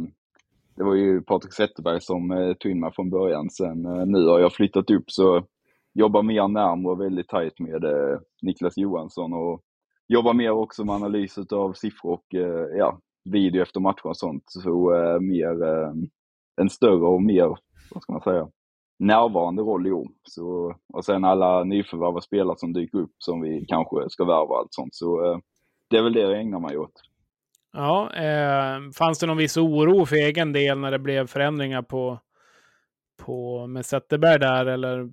det var ju Patrik Zetterberg som eh, tog in mig från början. Sen eh, nu har jag flyttat upp så jobbar mer erm närmare och väldigt tajt med eh, Niklas Johansson och jobbar mer också med analys av siffror och eh, ja, video efter matcher och sånt. Så eh, mer eh, en större och mer, vad ska man säga, närvarande roll i år. Så, och sen alla nyförvärv och spelare som dyker upp som vi kanske ska värva och allt sånt. Så eh, det är väl det jag ägnar mig åt. Ja, eh, fanns det någon viss oro för egen del när det blev förändringar på, på med Zetterberg där eller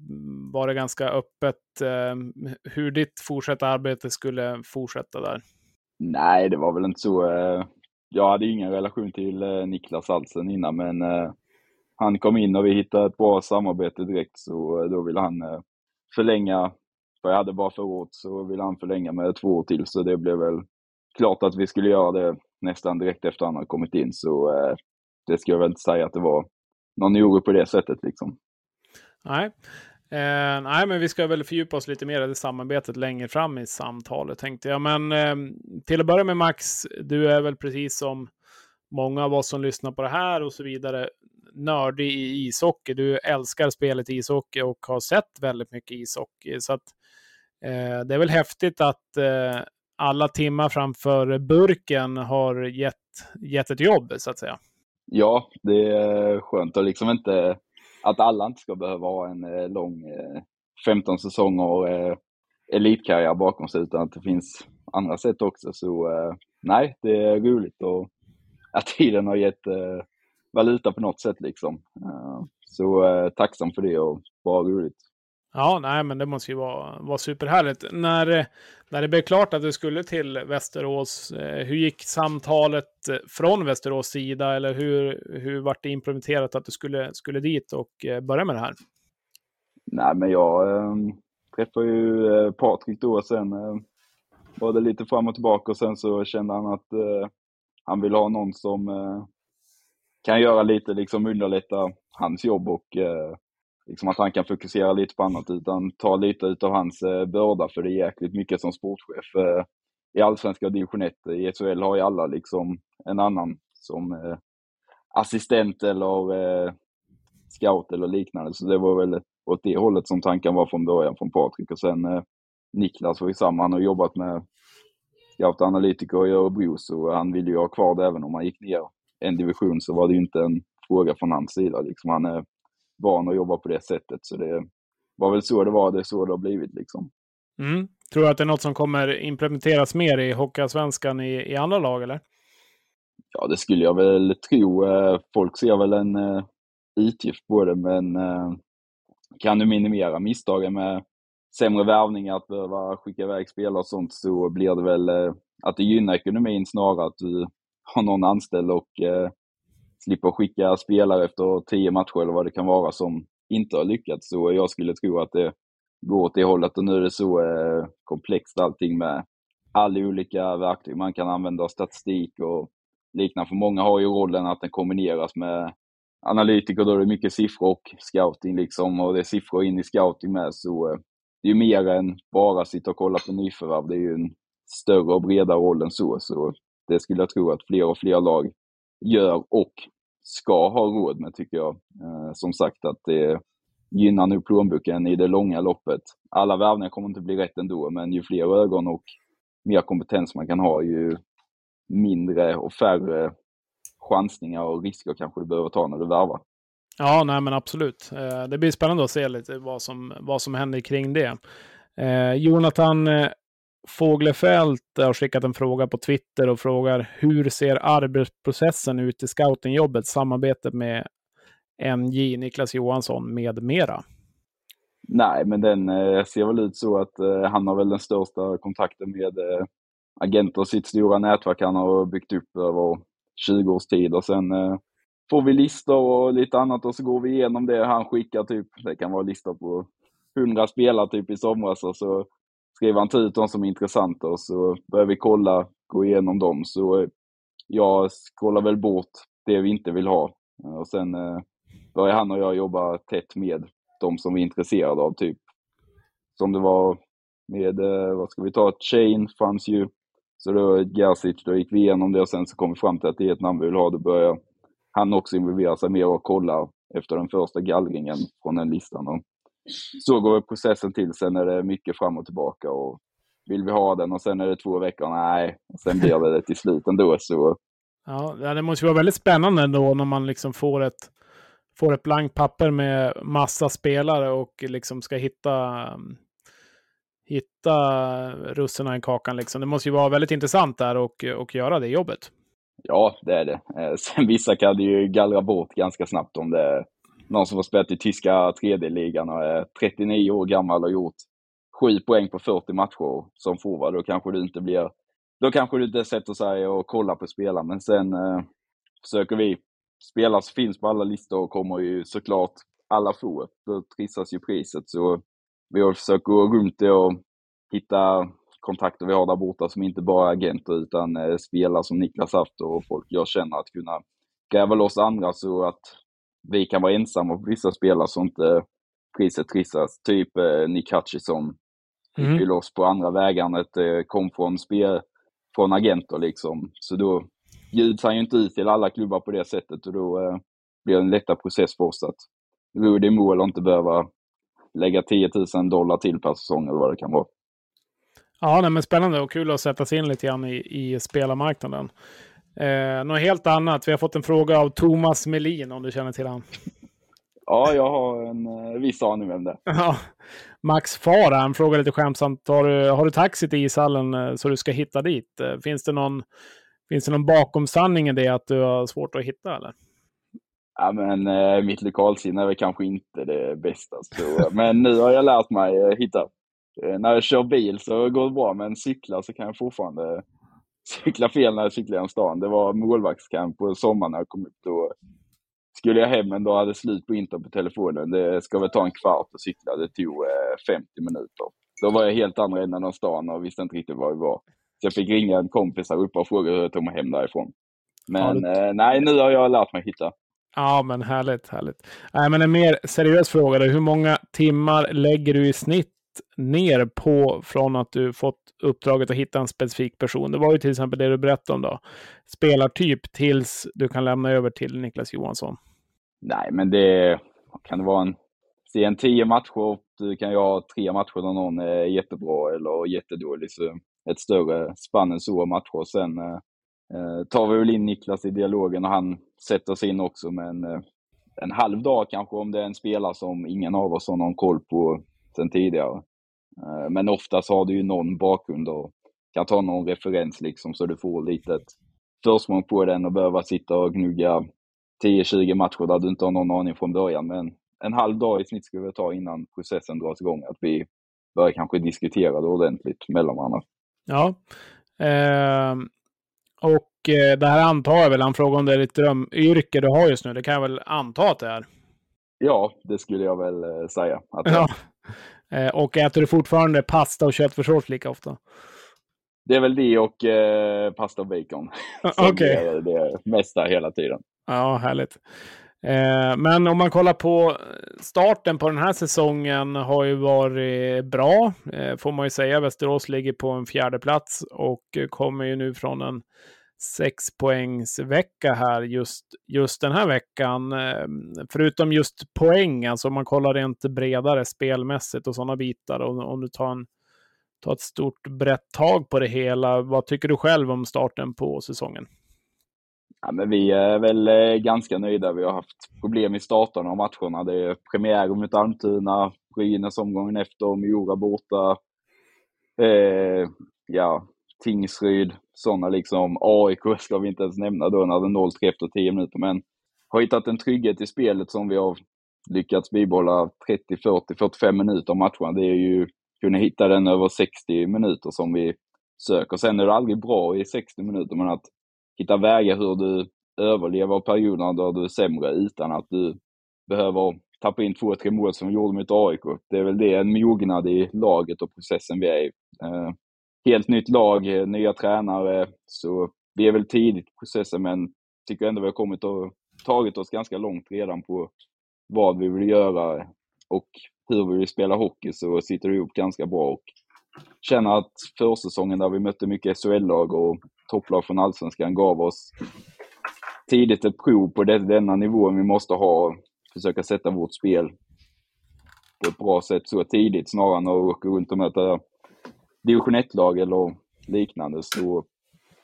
var det ganska öppet eh, hur ditt fortsatta arbete skulle fortsätta där? Nej, det var väl inte så. Eh, jag hade ingen relation till eh, Niklas Alsen innan, men eh, han kom in och vi hittade ett bra samarbete direkt, så eh, då ville han eh, förlänga. För jag hade bara förra året, så ville han förlänga med två år till, så det blev väl klart att vi skulle göra det nästan direkt efter han hade kommit in. Så eh, det ska jag väl inte säga att det var någon oro på det sättet liksom. Nej. Eh, nej, men vi ska väl fördjupa oss lite mer i det samarbetet längre fram i samtalet tänkte jag. Men eh, till att börja med Max, du är väl precis som många av oss som lyssnar på det här och så vidare nördig i ishockey. Du älskar spelet ishockey och har sett väldigt mycket ishockey. Så att, eh, det är väl häftigt att eh, alla timmar framför burken har gett, gett ett jobb, så att säga. Ja, det är skönt att liksom inte att alla inte ska behöva ha en eh, lång eh, 15 säsonger eh, elitkarriär bakom sig, utan att det finns andra sätt också. Så nej, det är roligt och att tiden har gett valuta på något sätt liksom. Så tacksam för det och bara roligt. Ja, nej, men det måste ju vara, vara superhärligt. När, när det blev klart att du skulle till Västerås, eh, hur gick samtalet eh, från Västerås sida? Eller hur, hur vart det implementerat att du skulle, skulle dit och eh, börja med det här? Nej, men jag äh, träffade ju äh, Patrik då och sen äh, var det lite fram och tillbaka och sen så kände han att äh, han vill ha någon som kan göra lite, liksom underlätta hans jobb och liksom att han kan fokusera lite på annat utan ta lite utav hans eh, börda för det är jäkligt mycket som sportchef. Eh, I allsvenska division 1, i SHL har ju alla liksom en annan som eh, assistent eller eh, scout eller liknande. Så det var väl åt det hållet som tanken var från början från Patrik och sen eh, Niklas var ju samma, han har jobbat med scout och analytiker i Örebro så han ville ju ha kvar det även om han gick ner en division så var det ju inte en fråga från hans sida. Liksom han är van att jobba på det sättet. Så det var väl så det var, det är så det har blivit liksom. Mm. Tror du att det är något som kommer implementeras mer i Hockeyallsvenskan i, i andra lag eller? Ja, det skulle jag väl tro. Eh, folk ser väl en uh, utgift på det, men uh, kan du minimera misstagen med sämre värvningar, att behöva skicka iväg spelare och sånt, så blir det väl uh, att det gynnar ekonomin snarare att du har någon anställd och slipper skicka spelare efter tio matcher eller vad det kan vara som inte har lyckats. Så jag skulle tro att det går åt det hållet och nu är det så eh, komplext allting med alla olika verktyg man kan använda, statistik och liknande. För många har ju rollen att den kombineras med analytiker, då är det mycket siffror och scouting liksom och det är siffror in i scouting med. Så eh, det är ju mer än bara sitta och kolla på nyförvärv. Det är ju en större och bredare roll än så. Så det skulle jag tro att fler och fler lag gör och ska ha råd med tycker jag. Eh, som sagt att det gynnar nu plånboken i det långa loppet. Alla värvningar kommer inte bli rätt ändå, men ju fler ögon och mer kompetens man kan ha, ju mindre och färre chansningar och risker kanske du behöver ta när du värvar. Ja, nej men absolut. Eh, det blir spännande att se lite vad som, vad som händer kring det. Eh, Jonathan eh, Fåglefält har skickat en fråga på Twitter och frågar hur ser arbetsprocessen ut i scoutingjobbet, samarbetet med NJ, Niklas Johansson med mera? Nej, men den eh, ser väl ut så att eh, han har väl den största kontakten med eh, agenter och sitt stora nätverk han har byggt upp över 20 års tid och sen eh, får vi listor och lite annat och så går vi igenom det han skickar typ. Det kan vara listor på 100 spelare typ i somras och så skriver han ut de som är intressanta och så börjar vi kolla, gå igenom dem. Så eh, jag scrollar väl bort det vi inte vill ha. Eh, och sen eh, börjar han och jag jobba tätt med de som vi är intresserade av. typ Som det var med, vad ska vi ta, Chain fanns ju. Så då Gersic, då gick vi igenom det och sen så kom vi fram till att det är ett namn vi vill ha. Då börjar han också involvera sig mer och kolla efter den första gallringen från den listan. Och så går processen till. Sen är det mycket fram och tillbaka. Och vill vi ha den och sen är det två veckor, nej. Och sen blir det det till slut ändå. Så. Ja, det måste vara väldigt spännande ändå när man liksom får ett, får ett blankt papper med massa spelare och liksom ska hitta, hitta russinen i kakan. Liksom. Det måste ju vara väldigt intressant där och, och göra det jobbet. Ja, det är det. Eh, sen vissa kan det ju gallra bort ganska snabbt om det någon som har spelat i tyska tredje-ligan och är 39 år gammal och gjort 7 poäng på 40 matcher som forward, då kanske du inte blir... Då kanske du inte sätter sig och kollar på spelaren, men sen eh, försöker vi. Spelare som finns på alla listor och kommer ju såklart alla få. Då trissas ju priset, så vi har försökt gå runt det och hitta kontakter vi har där borta som inte bara är agenter utan eh, spelare som Niklas haft och folk jag känner att kunna gräva loss andra så att vi kan vara ensamma på vissa spelare så inte priset trissas. Typ eh, Nick Hutchison fick Mm. ju loss på andra vägar än att det kom från, spel, från agenter liksom. Så då bjuds han ju inte ut till alla klubbar på det sättet och då eh, blir det en lättare process för oss att ro det i mål och inte behöva lägga 10 000 dollar till per säsong eller vad det kan vara. Ja, nej, men spännande och kul att sätta sig in lite grann i, i spelarmarknaden. Eh, något helt annat. Vi har fått en fråga av Thomas Melin, om du känner till han. Ja, jag har en eh, viss aning vem det. Ja, Max Fara, han frågar lite skämtsamt. Har du, har du taxi till ishallen eh, så du ska hitta dit? Eh, Finns det någon, finns det någon bakomsanning i det att du har svårt att hitta? Eller? Ja, men eh, mitt lokalsinne är väl kanske inte det bästa. Så, men nu har jag lärt mig eh, hitta. Eh, när jag kör bil så går det bra, men cyklar så kan jag fortfarande cykla fel när jag cyklar genom stan. Det var målvaktskamp på sommaren när jag kom upp. Då skulle jag hem, men då hade slut på internet på telefonen. Det ska väl ta en kvart att cykla. Det tog eh, 50 minuter. Då var jag helt andra änden av stan och visste inte riktigt var vi var. Så jag fick ringa en kompis här uppe och fråga hur jag tog mig hem därifrån. Men Ja, eh, nej, nu har jag lärt mig hitta. Ja, men härligt, härligt. Nej, men en mer seriös fråga. Då. Hur många timmar lägger du i snitt ner på från att du fått uppdraget att hitta en specifik person? Det var ju till exempel det du berättade om då. Spelartyp tills du kan lämna över till Niklas Johansson. Nej, men det kan det vara en, se en tio matcher, du kan ju ha tre matcher där någon är jättebra eller jättedålig. Så ett större spann än så av matcher. Sen eh, eh, tar vi väl in Niklas i dialogen och han sätter sig in också. Men eh, en halv dag kanske om det är en spelare som ingen av oss har någon koll på sen tidigare. Eh, men oftast har du ju någon bakgrund och kan ta någon referens liksom så du får lite ett försprång på den och behöva sitta och gnugga 10-20 matcher där du inte har någon aning från början. Men en halv dag i snitt skulle vi ta innan processen dras igång. Att vi börjar kanske diskutera det ordentligt mellan varandra. Ja. Ehm, och eh, det här antar jag väl, han frågar om det är ditt drömyrke du har just nu. Det kan jag väl anta att det är. Ja, det skulle jag väl eh, säga. Att Ja. Eh, och äter du fortfarande pasta och köttfärssås lika ofta? Det är väl det och eh, pasta och bacon. Okej. är det mesta hela tiden. Ja, härligt. Eh, men om man kollar på starten på den här säsongen har ju varit bra, eh, får man ju säga. Västerås ligger på en fjärde plats och kommer ju nu från en sexpoängsvecka här just, just den här veckan. Ehm, förutom just poäng, alltså om man kollar rent bredare spelmässigt och sådana bitar. Och om du tar, en, tar ett stort brett tag på det hela, vad tycker du själv om starten på säsongen? Ja, men vi är väl eh, ganska nöjda. Vi har haft problem i starten av matcherna. Det är premiär mot Almtuna, Brynäs omgången efter, Mora borta. Eh, ja, Tingsryd, sådana liksom. AIK ska vi inte ens nämna då när det är 0-3 efter 10 minuter. Men har hittat en trygghet i spelet som vi har lyckats bibehålla 30, 40, 45 minuter av matcherna. Det är ju kunna hitta den över 60 minuter som vi söker. Sen är det aldrig bra i 60 minuter, men att hitta vägar hur du överlever perioderna där du är sämre utan att du behöver tappa in två, tre mål som vi gjorde mot AIK. Det är väl det, en mognad i laget och processen vi är i. Eh, helt nytt lag, eh, nya tränare, så vi är väl tidigt i processen men tycker ändå vi har kommit och tagit oss ganska långt redan på vad vi vill göra och hur vi vill spela hockey så sitter det ihop ganska bra och känner att försäsongen där vi mötte mycket SHL-lag och topplag från Allsvenskan gav oss tidigt ett prov på det, denna nivån vi måste ha. Försöka sätta vårt spel på ett bra sätt så tidigt snarare än att åka runt och möta division 1-lag eller liknande. Så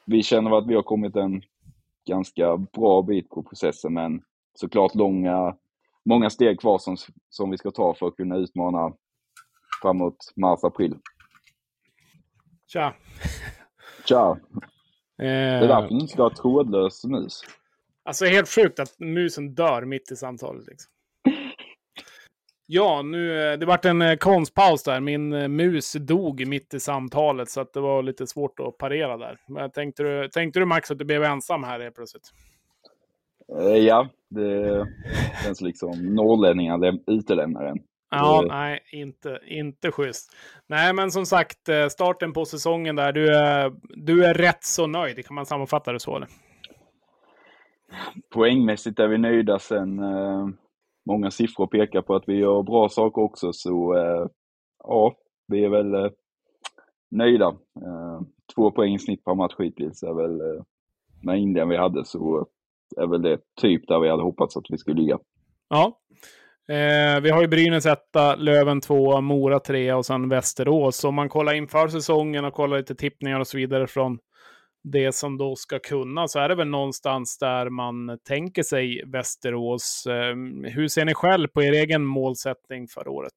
vi känner att vi har kommit en ganska bra bit på processen men såklart långa, många steg kvar som, som vi ska ta för att kunna utmana framåt mars-april. Tja! Tja! Eh, Det är därför du inte ska ha trådlös mus. Alltså helt sjukt att musen dör mitt i samtalet. Liksom. Ja, nu, eh, det vart en eh, konstpaus där. Min eh, mus dog mitt i samtalet så att det var lite svårt att parera där. Men tänkte du, tänkte du Max att du blev ensam här helt plötsligt? Ja, det känns liksom norrlänningar läm- utelämnar en. Ja, nej, inte, inte schysst. Nej, men som sagt, starten på säsongen där. Du är, du är rätt så nöjd. Kan man sammanfatta det så? Eller? poängmässigt är vi nöjda sen. Många siffror pekar på att vi gör bra saker också, så eh, ja, vi är väl eh, nöjda. Eh, två poäng i snitt per match hittills är väl, eh, med Indien vi hade, så är väl det typ där vi hade hoppats att vi skulle ligga. Ja. Eh, vi har ju Brynäs etta, Löven 2, Mora 3 och sen Västerås. Om man kollar inför säsongen och kollar lite tippningar och så vidare från det som då ska kunna så är det väl någonstans där man tänker sig Västerås. Ehm, hur ser ni själv på er egen målsättning för året?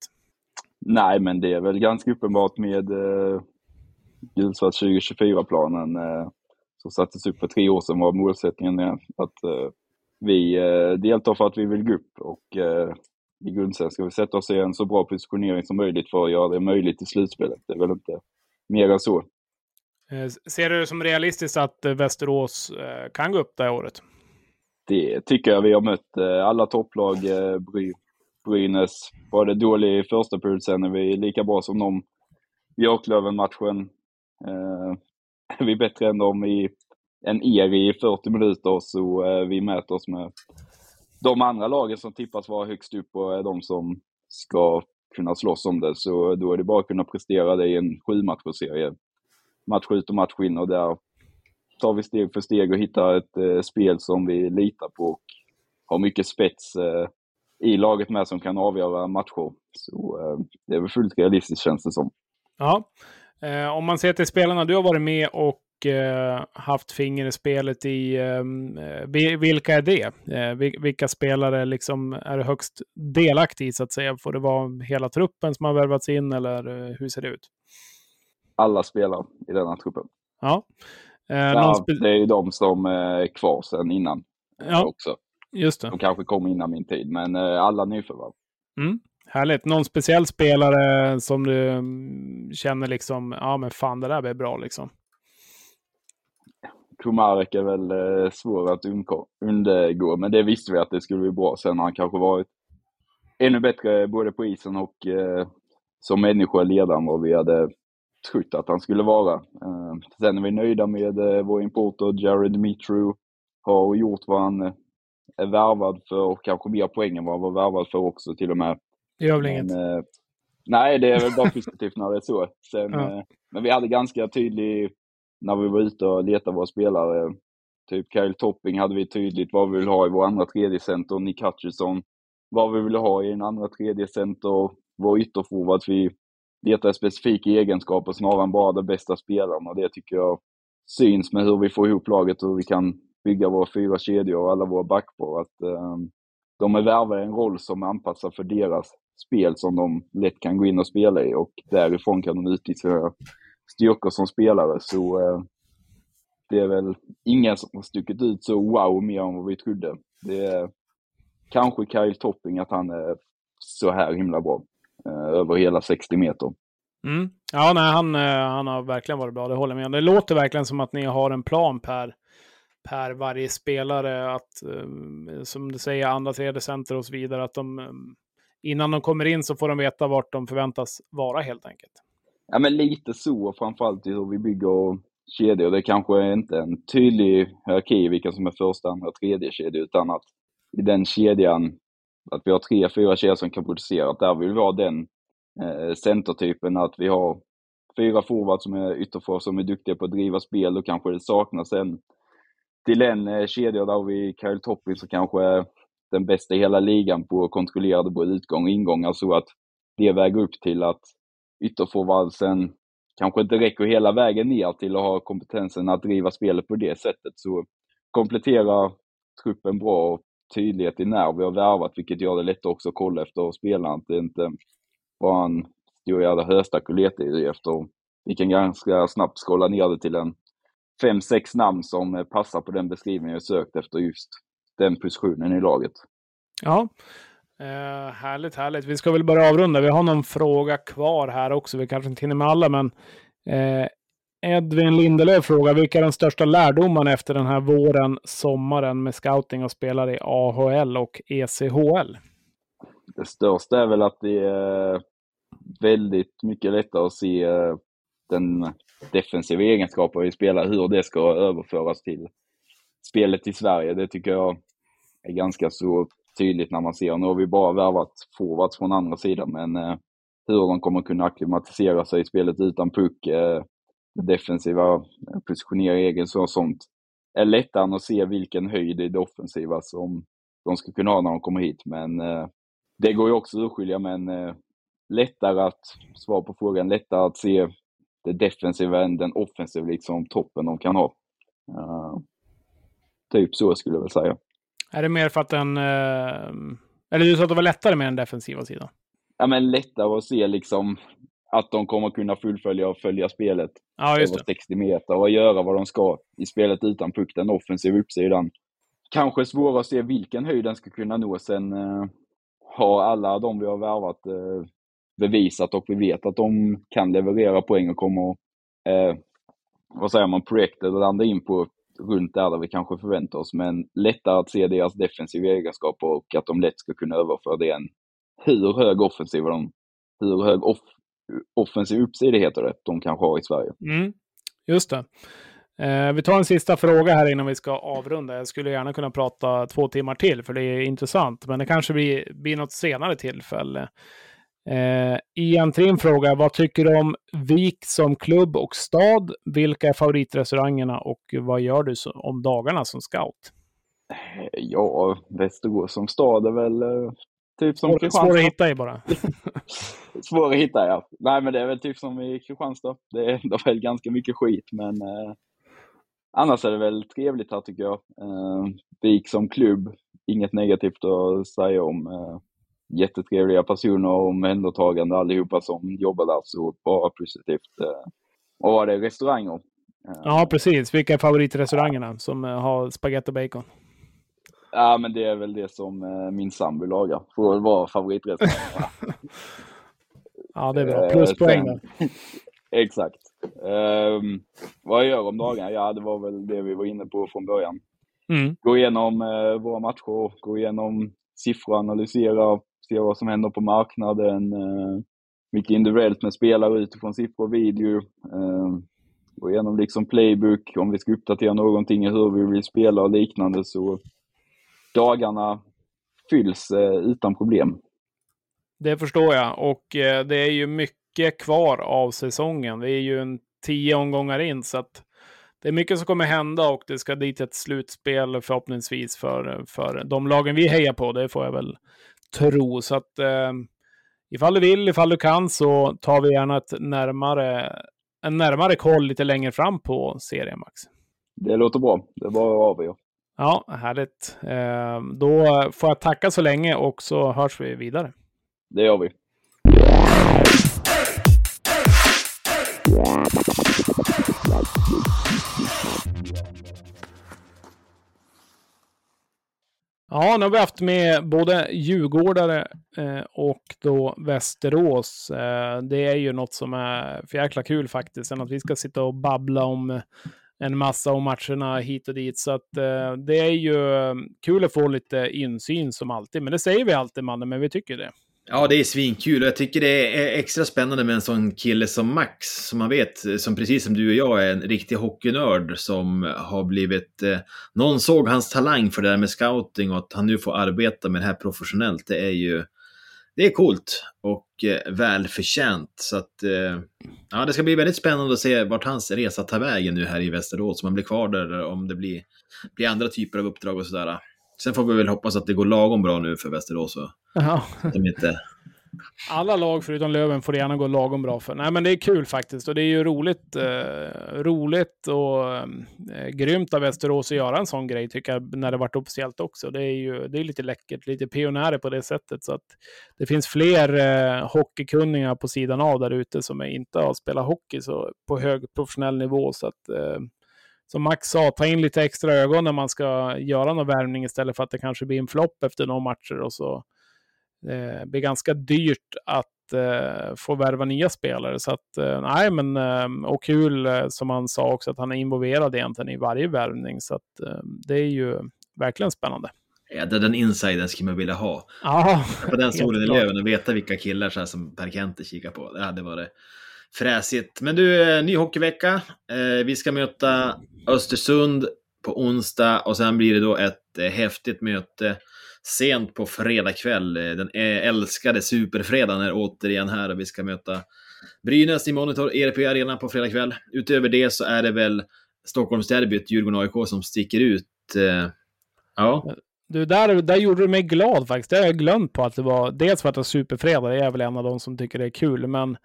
Nej, men det är väl ganska uppenbart med eh, Gulsvart 2024-planen eh, som sattes upp för tre år sedan var målsättningen att eh, vi eh, deltar för att vi vill gå upp och eh, i grundserien ska vi sätta oss i en så bra positionering som möjligt för att göra det möjligt i slutspelet. Det är väl inte mer än så. Eh, ser du det som realistiskt att eh, Västerås eh, kan gå upp det här året? Det tycker jag. Vi har mött alla topplag. Bry, Brynäs var det dålig i första period, sen är vi lika bra som dem. Björklöven-matchen. Är vi bättre än dem i en er i 40 minuter, så vi mäter oss med de andra lagen som tippas vara högst upp och är de som ska kunna slåss om det. Så då är det bara att kunna prestera det i en sju serie match ut och match in och där tar vi steg för steg och hittar ett eh, spel som vi litar på och har mycket spets eh, i laget med som kan avgöra matcher. Så eh, det är väl fullt realistiskt känns det som. Ja, eh, om man ser till spelarna du har varit med och eh, haft finger i spelet i, ehm, eh, vilka är det? Eh, vilka spelare liksom är högst delaktig i så att säga? Får det vara hela truppen som har värvats in eller hur ser det ut? Alla spelar i denna truppen. Ja. Eh, ja det är ju de som är kvar sedan innan ja, också. Just det. De kanske kom innan min tid, men eh, alla nyförvärv. Mm. Härligt. Någon speciell spelare som du mm, känner liksom, ja men fan det där blir bra liksom? Kumarek är väl eh, svår att undgå, men det visste vi att det skulle bli bra. Sen har han kanske varit ännu bättre både på isen och eh, som människa och ledare än vad vi hade trott att han skulle vara. Eh, sen är vi nöjda med eh, vår importer Jared Mitru. Har gjort vad han eh, är värvad för och kanske mer poäng än vad han var värvad för också till och med. Det gör väl inget? Nej, det är väl bara positivt när det är så. Sen, ja. Men vi hade ganska tydlig, när vi var ute och letade våra spelare, typ Kyle Topping hade vi tydligt vad vi vill ha i vår andra tredje center, Nick Hutchison, vad vi vill ha i en andra tredje center, vår ytterforward, vi leta specifika egenskaper snarare än bara den bästa spelaren och det tycker jag syns med hur vi får ihop laget och hur vi kan bygga våra fyra kedjor och alla våra backpar. Att eh, de är värvade en roll som är anpassad för deras spel som de lätt kan gå in och spela i och därifrån kan de utnyttja sina styrkor som spelare. Så eh, det är väl ingen som har stuckit ut så wow mer än vad vi trodde. Det är kanske Kyle Topping att han är så här himla bra. Eh, över hela 60 meter. Mm. Ja, nej, han, eh, han har verkligen varit bra, det håller jag med om. Det låter verkligen som att ni har en plan per, per varje spelare, att eh, som du säger, andra, tredje center och så vidare, att de innan de kommer in så får de veta vart de förväntas vara helt enkelt. Ja, men lite så, framförallt i hur vi bygger kedjor. Det kanske är inte en tydlig hierarki vilka som är första, andra och tredje kedja, utan att i den kedjan att vi har tre, fyra tjejer som kan producera. Där vill vi ha den eh, centertypen, att vi har fyra forwards som är ytterforwards som är duktiga på att driva spel. Då kanske det saknas en till en eh, kedja. Där har vi Kyle Topping som kanske är den bästa i hela ligan på att kontrollera både utgång och ingångar så alltså att det väger upp till att ytterforwardsen kanske inte räcker hela vägen ner till att ha kompetensen att driva spelet på det sättet. Så komplettera truppen bra tydlighet i när vi har värvat, vilket gör det lättare också att kolla efter spelaren. Att det inte bara en stor jävla höstack i efter. Vi kan ganska snabbt skåla ner det till en fem, sex namn som passar på den beskrivningen jag sökt efter just den positionen i laget. Ja, eh, härligt, härligt. Vi ska väl börja avrunda. Vi har någon fråga kvar här också. Vi kanske inte hinner med alla, men eh, Edvin Lindelöf frågar vilka är de största lärdomarna efter den här våren, sommaren med scouting och spelare i AHL och ECHL? Det största är väl att det är väldigt mycket lättare att se eh, den defensiva egenskapen vi spelar, hur det ska överföras till spelet i Sverige. Det tycker jag är ganska så tydligt när man ser. Nu har vi bara värvat forwards från andra sidan, men eh, hur de kommer kunna acklimatisera sig i spelet utan puck, eh, defensiva eh, positionering, och sånt, är lättare att se vilken höjd i det offensiva som de ska kunna ha när de kommer hit. Men eh, det går ju också att urskilja, men eh, lättare att, svara på frågan, lättare att se det defensiva än den offensiva, liksom toppen de kan ha. Uh, typ så skulle jag väl säga. Är det mer för att den... Eh, eller du sa att det var lättare med den defensiva sidan? Ja, men lättare att se liksom att de kommer kunna fullfölja och följa spelet ja, över 60 meter och göra vad de ska i spelet utan puck, den offensiva uppsidan. Kanske svårare att se vilken höjd den ska kunna nå. Sen eh, har alla de vi har värvat eh, bevisat och vi vet att de kan leverera poäng och kommer, eh, vad säger man, projektet och landa in på runt där, där vi kanske förväntar oss. Men lättare att se deras defensiva egenskaper och att de lätt ska kunna överföra det än hur hög offensiv de, hur hög off, offensiv uppsida heter det, de kanske har i Sverige. Mm, just det. Eh, vi tar en sista fråga här innan vi ska avrunda. Jag skulle gärna kunna prata två timmar till, för det är intressant. Men det kanske blir, blir något senare tillfälle. Eh, Ian Trim frågar, vad tycker du om Vik som klubb och stad? Vilka är favoritrestaurangerna och vad gör du om dagarna som scout? Ja, Västerås som stad är väl eh, typ som svår, Kristianstad. Svår att hitta i bara. svår att hitta, ja. Nej, men det är väl typ som i Kristianstad. Det är, är väl ganska mycket skit, men eh, annars är det väl trevligt här tycker jag. Eh, Vik som klubb, inget negativt att säga om. Eh, jättetrevliga personer och omhändertagande allihopa som jobbar där, så bara positivt. Eh, och var det restauranger? Eh, ja, precis. Vilka är favoritrestaurangerna som eh, har spagetti och bacon? Ja, men det är väl det som min sambo lagar. Får väl vara favoritrestaurang. ja, det är bra. Pluspoäng där. Exakt. Um, vad jag gör om dagarna? Ja, det var väl det vi var inne på från början. Mm. Gå igenom uh, våra matcher, gå igenom siffror, analysera se vad som händer på marknaden. Eh, mycket individuellt med spelare utifrån siffror och video. Eh, gå igenom liksom playbook, om vi ska uppdatera någonting i hur vi vill spela och liknande. Så dagarna fylls eh, utan problem. Det förstår jag och det är ju mycket kvar av säsongen. Det är ju en tio omgångar in så att det är mycket som kommer hända och det ska dit ett slutspel förhoppningsvis för, för de lagen vi hejar på. Det får jag väl tro. Så att eh, ifall du vill, ifall du kan, så tar vi gärna ett närmare, en närmare koll lite längre fram på serien, Max. Det låter bra. Det är bara att avgöra. Ja, härligt. Eh, då får jag tacka så länge och så hörs vi vidare. Det gör vi. Ja, nu har vi haft med både djurgårdare eh, och då Västerås. Eh, det är ju något som är för jäkla kul faktiskt, än att vi ska sitta och babbla om en massa om matcherna hit och dit. Så att eh, det är ju mm, kul att få lite insyn som alltid. Men det säger vi alltid, mannen, men vi tycker det. Ja, det är svinkul och jag tycker det är extra spännande med en sån kille som Max, som man vet, eh, som precis som du och jag är en riktig hockeynörd som har blivit... Eh, någon såg hans talang för det där med scouting och att han nu får arbeta med det här professionellt, det är ju... Det är coolt och eh, välförtjänt. Så att, eh, ja, det ska bli väldigt spännande att se vart hans resa tar vägen nu här i Västerås. Om han blir kvar där eller om det blir, blir andra typer av uppdrag och sådär. Sen får vi väl hoppas att det går lagom bra nu för Västerås. Och ja. de inte... Alla lag förutom Löven får det gärna gå lagom bra för. Nej, men det är kul faktiskt och det är ju roligt, eh, roligt och eh, grymt av Västerås att göra en sån grej tycker jag när det varit officiellt också. Det är ju det är lite läckert, lite pionjärer på det sättet så att det finns fler eh, hockeykunniga på sidan av där ute som inte har spelat hockey så på hög professionell nivå så att eh, som Max sa, ta in lite extra ögon när man ska göra någon värvning istället för att det kanske blir en flopp efter några matcher och så eh, blir ganska dyrt att eh, få värva nya spelare. Så att, eh, nej men, och kul som han sa också att han är involverad egentligen i varje värvning. Så att det är ju verkligen spännande. Ja, den insidern skulle man vilja ha. Ja, på den solen i Löven och veta vilka killar så här, som Per Kente kikar på. Det hade varit fräsigt. Men du, ny hockeyvecka. vi ska möta Östersund på onsdag och sen blir det då ett häftigt möte sent på fredag kväll. Eh, den älskade superfredagen är återigen här och vi ska möta Brynäs i Monitor ERP Arena på fredag kväll. Utöver det så är det väl Stockholmsderbyt, Djurgården-AIK, som sticker ut. Eh, ja, Du, där, där gjorde du mig glad faktiskt. Det har jag glömt på att det var. Dels för att det är superfredag, det är väl en av de som tycker det är kul, men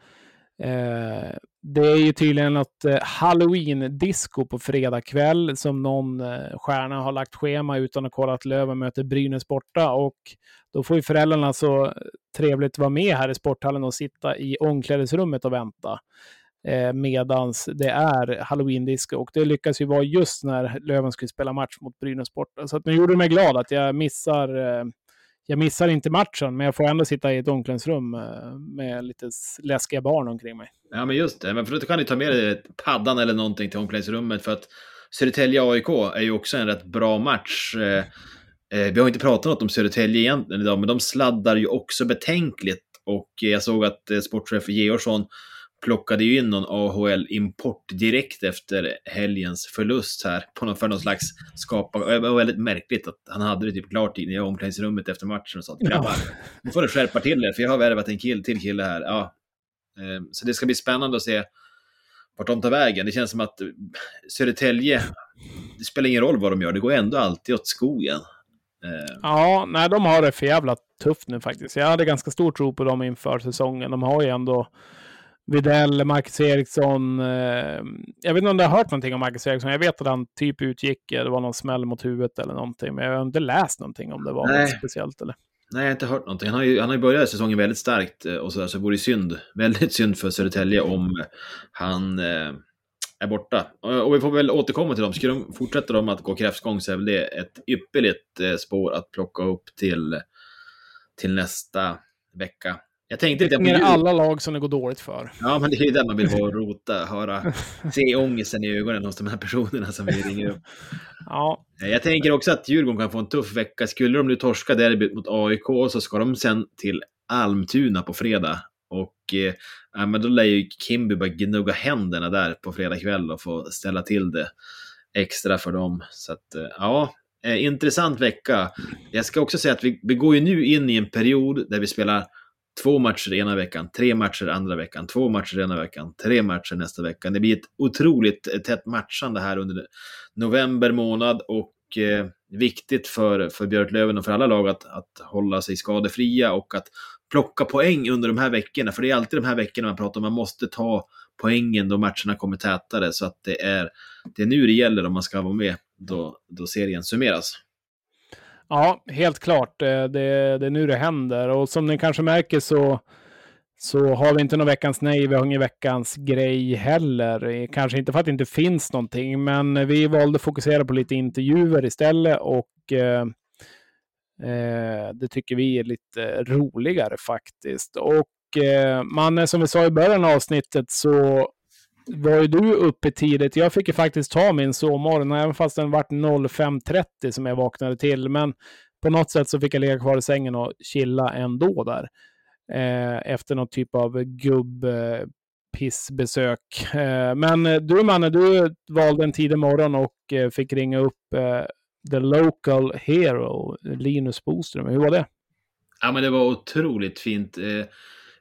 eh, det är ju tydligen något eh, halloween-disco på fredag kväll som någon eh, stjärna har lagt schema utan att kolla att Löven möter Brynäs borta och då får ju föräldrarna så trevligt vara med här i sporthallen och sitta i omklädningsrummet och vänta eh, medans det är halloween-disco. Och det lyckas ju vara just när Löven skulle spela match mot Brynäs borta. Så att nu gjorde det mig glad att jag missar, eh, jag missar inte matchen, men jag får ändå sitta i ett omklädningsrum eh, med lite läskiga barn omkring mig. Ja, men just det. Men för då kan du ta med dig paddan eller någonting till omklädningsrummet för att Södertälje-AIK är ju också en rätt bra match. Eh, eh, vi har inte pratat något om Södertälje egentligen idag, men de sladdar ju också betänkligt. Och jag såg att sportchef Georgsson plockade ju in någon AHL-import direkt efter helgens förlust här på någon, för någon slags skapa. Det var väldigt märkligt att han hade det typ klart i omklädningsrummet efter matchen och sa att grabbar, nu får du skärpa till er för jag har värvat en kill, till kille här. Ja, Eh, Så det ska bli spännande att se vart de tar vägen. Det känns som att eh, Södertälje, det spelar ingen roll vad de gör, det går ändå alltid åt skogen. Eh, Ja, nej, de har det för jävla tufft nu faktiskt. Jag hade ganska stor tro på dem inför säsongen. De har ju ändå Videll, Marcus Eriksson. Eh, jag vet inte om du har hört någonting om Marcus Eriksson. Jag vet att han typ utgick, eh, det var någon smäll mot huvudet eller någonting. Men jag har inte läst någonting om det var Nej. något speciellt. Eller? Nej, jag har inte hört någonting. Han har ju, han har ju börjat säsongen väldigt starkt eh, och så, där, så det vore synd, väldigt synd för Södertälje om han eh, är borta. Och, och vi får väl återkomma till dem. Skulle de fortsätta de att gå kräftgång så är väl det ett ypperligt eh, spår att plocka upp till, till nästa vecka. Jag tänkte lite på jul. alla lag som det går dåligt för. Ja, men det är ju där man vill vara rota, höra, se ångesten i ögonen hos de här personerna som vi ringer upp. Ja, Jag tänker också att Djurgården kan få en tuff vecka. Skulle de nu torska derbyt mot AIK så ska de sen till Almtuna på fredag. Och eh, men då lär ju Kimby bara gnugga händerna där på fredag kväll och få ställa till det extra för dem. Så att, eh, ja, eh, intressant vecka. Jag ska också säga att vi, vi går ju nu in i en period där vi spelar två matcher ena veckan, tre matcher andra veckan, två matcher ena veckan, tre matcher nästa vecka. Det blir ett otroligt eh, tätt matchande här under november månad och eh, viktigt för, för Björklöven och för alla lag att, att hålla sig skadefria och att plocka poäng under de här veckorna. För det är alltid de här veckorna man pratar om, man måste ta poängen då matcherna kommer tätare. Så att det är, det är nu det gäller om man ska vara med då, då serien summeras. Ja, helt klart. Eh, det, det är nu det händer. Och som ni kanske märker så, så har vi inte någon veckans nej, vi har ingen veckans grej heller. Eh, kanske inte för att det inte finns någonting, men vi valde att fokusera på lite intervjuer istället och eh, eh det tycker vi är lite roligare faktiskt. Och eh, man, som vi sa i början av avsnittet så var ju du uppe tidigt. Jag fick ju faktiskt ta min sovmorgon, även fast den vart 05.30 som jag vaknade till. Men på något sätt så fick jag ligga kvar i sängen och chilla ändå där. Eh, efter någon typ av gubbpissbesök. Eh, men du Manne, du valde en tidig morgon och eh, fick ringa upp eh, the local hero, Linus Boström. Hur var det? Ja, men det var otroligt fint. Eh,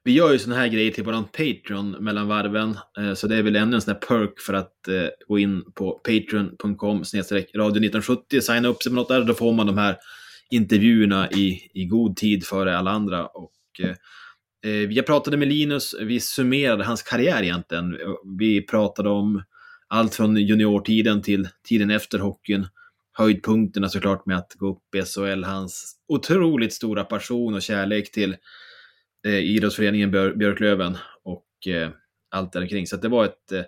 vi gör ju såna här grejer till våran Patreon mellan varven, eh, så det är väl ännu en sån här perk för att eh, gå in på patreon.com radio 1970, signa upp sig med något där, då får man de här intervjuerna i, i god tid före alla andra. Och, eh, eh, jag pratade med Linus, vi summerade hans karriär egentligen. Vi pratade om allt från juniortiden till tiden efter hockeyn höjdpunkterna såklart med att gå upp i SHL, hans otroligt stora passion och kärlek till eh, idrottsföreningen Björ, Björklöven och eh, allt där kring. Så att det var ett eh,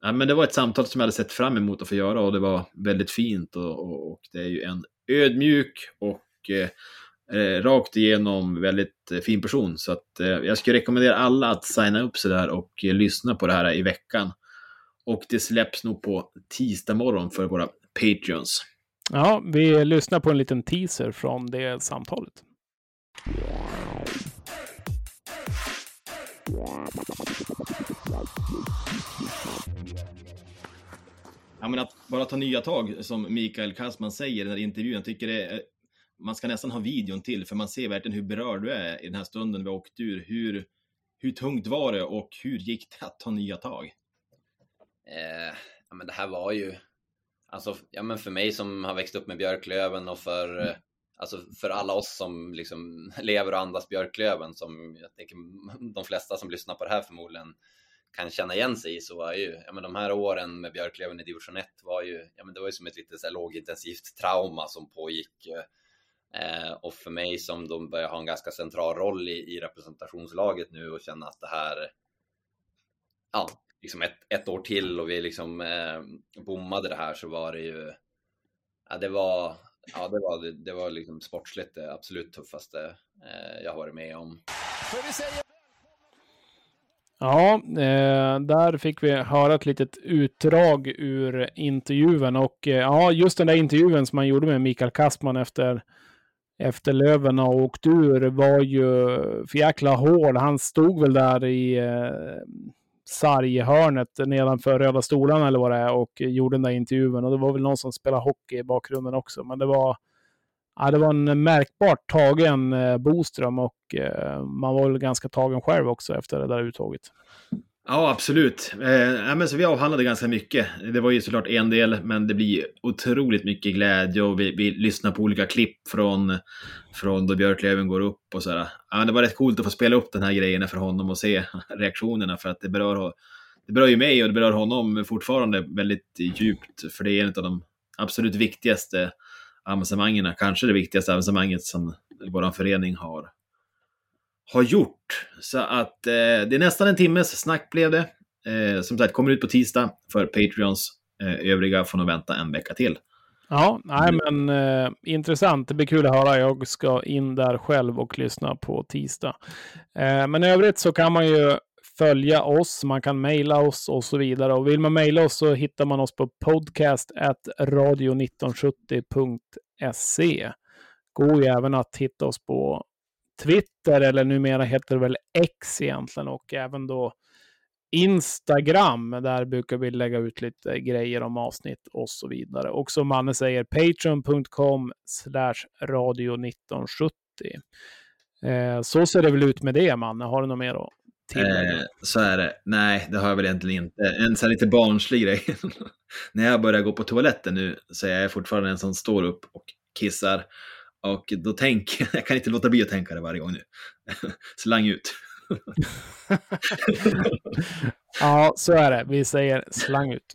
ja, men det var ett samtal som jag hade sett fram emot att få göra och det var väldigt fint och, och, och det är ju en ödmjuk och eh, eh, rakt igenom väldigt eh, fin person. Så att eh, jag skulle rekommendera alla att signa upp sig där och eh, lyssna på det här i veckan. Och det släpps nog på tisdag morgon för våra Patreons. Ja, vi lyssnar på en liten teaser från det samtalet. Ja, men att bara ta nya tag, som Mikael Kassman säger i den här intervjun. Jag tycker det är, man ska nästan ha videon till, för man ser verkligen hur berörd du är i den här stunden vi åkt ur. Hur, hur tungt var det och hur gick det att ta nya tag? Eh, ja, men det här var ju, alltså, ja, men för mig som har växt upp med Björklöven och för, mm alltså, för alla oss som liksom lever och andas Björklöven, som jag tänker de flesta som lyssnar på det här förmodligen kan känna igen sig i så var ju, ja men de här åren med Björklöven i division 1 var ju, ja men det var ju som ett lite så här lågintensivt trauma som pågick. Eh, eh och för mig som de börjar ha en ganska central roll i, i representationslaget nu och känna att det här, ja, liksom ett, ett år till och vi liksom eh, bommade det här så var det ju, ja det var, ja det var, det var liksom sportsligt det absolut tuffaste eh, jag har varit med om. Ja, eh, där fick vi höra ett litet utdrag ur intervjun och eh, ja, just den där intervjun som man gjorde med Mikael Kastman efter, efter Löven och åkt ur var ju för jäkla hård. Han stod väl där i eh, sarghörnet nedanför röda stolarna eller vad det är och gjorde den där intervjun och det var väl någon som spelade hockey i bakgrunden också. Men det var, ja, det var en märkbart tagen eh, Boström och eh, man var väl ganska tagen själv också efter det där uttåget. Ja, absolut. Eh, men så vi avhandlade ganska mycket. Det var ju såklart en del, men det blir otroligt mycket glädje och vi, vi lyssnar på olika klipp från, från då Björklöven går upp och sådär. Ja, det var rätt coolt att få spela upp den här grejerna för honom och se reaktionerna för att det berör, det berör ju mig och det berör honom fortfarande väldigt djupt, för det är en av de absolut viktigaste avancemangen, kanske det viktigaste avancemanget som vår förening har, har gjort. Så att eh, det är nästan en timmes snack blev det. Eh, som sagt, kommer ut på tisdag för Patreons. Eh, övriga får nog vänta en vecka till. Ja, nej, men eh, intressant. Det blir kul att höra. Jag ska in där själv och lyssna på tisdag. Eh, men i övrigt så kan man ju följa oss, man kan mejla oss och så vidare. Och vill man mejla oss så hittar man oss på podcast radio1970.se. Går ju även att hitta oss på Twitter, eller numera heter det väl X egentligen, och även då Instagram. Där brukar vi lägga ut lite grejer om avsnitt och så vidare. Och som Manne säger, patreon.com slash radio 1970. Eh, så ser det väl ut med det, Manne. Har du något mer att tillägga? Eh, så är det. Nej, det har jag väl egentligen inte. En sån här lite barnslig grej. När jag börjar gå på toaletten nu så är jag fortfarande en som står upp och kissar. Och då tänker jag, jag kan inte låta bli att tänka det varje gång nu. Slang ut. ja, så är det. Vi säger slang ut.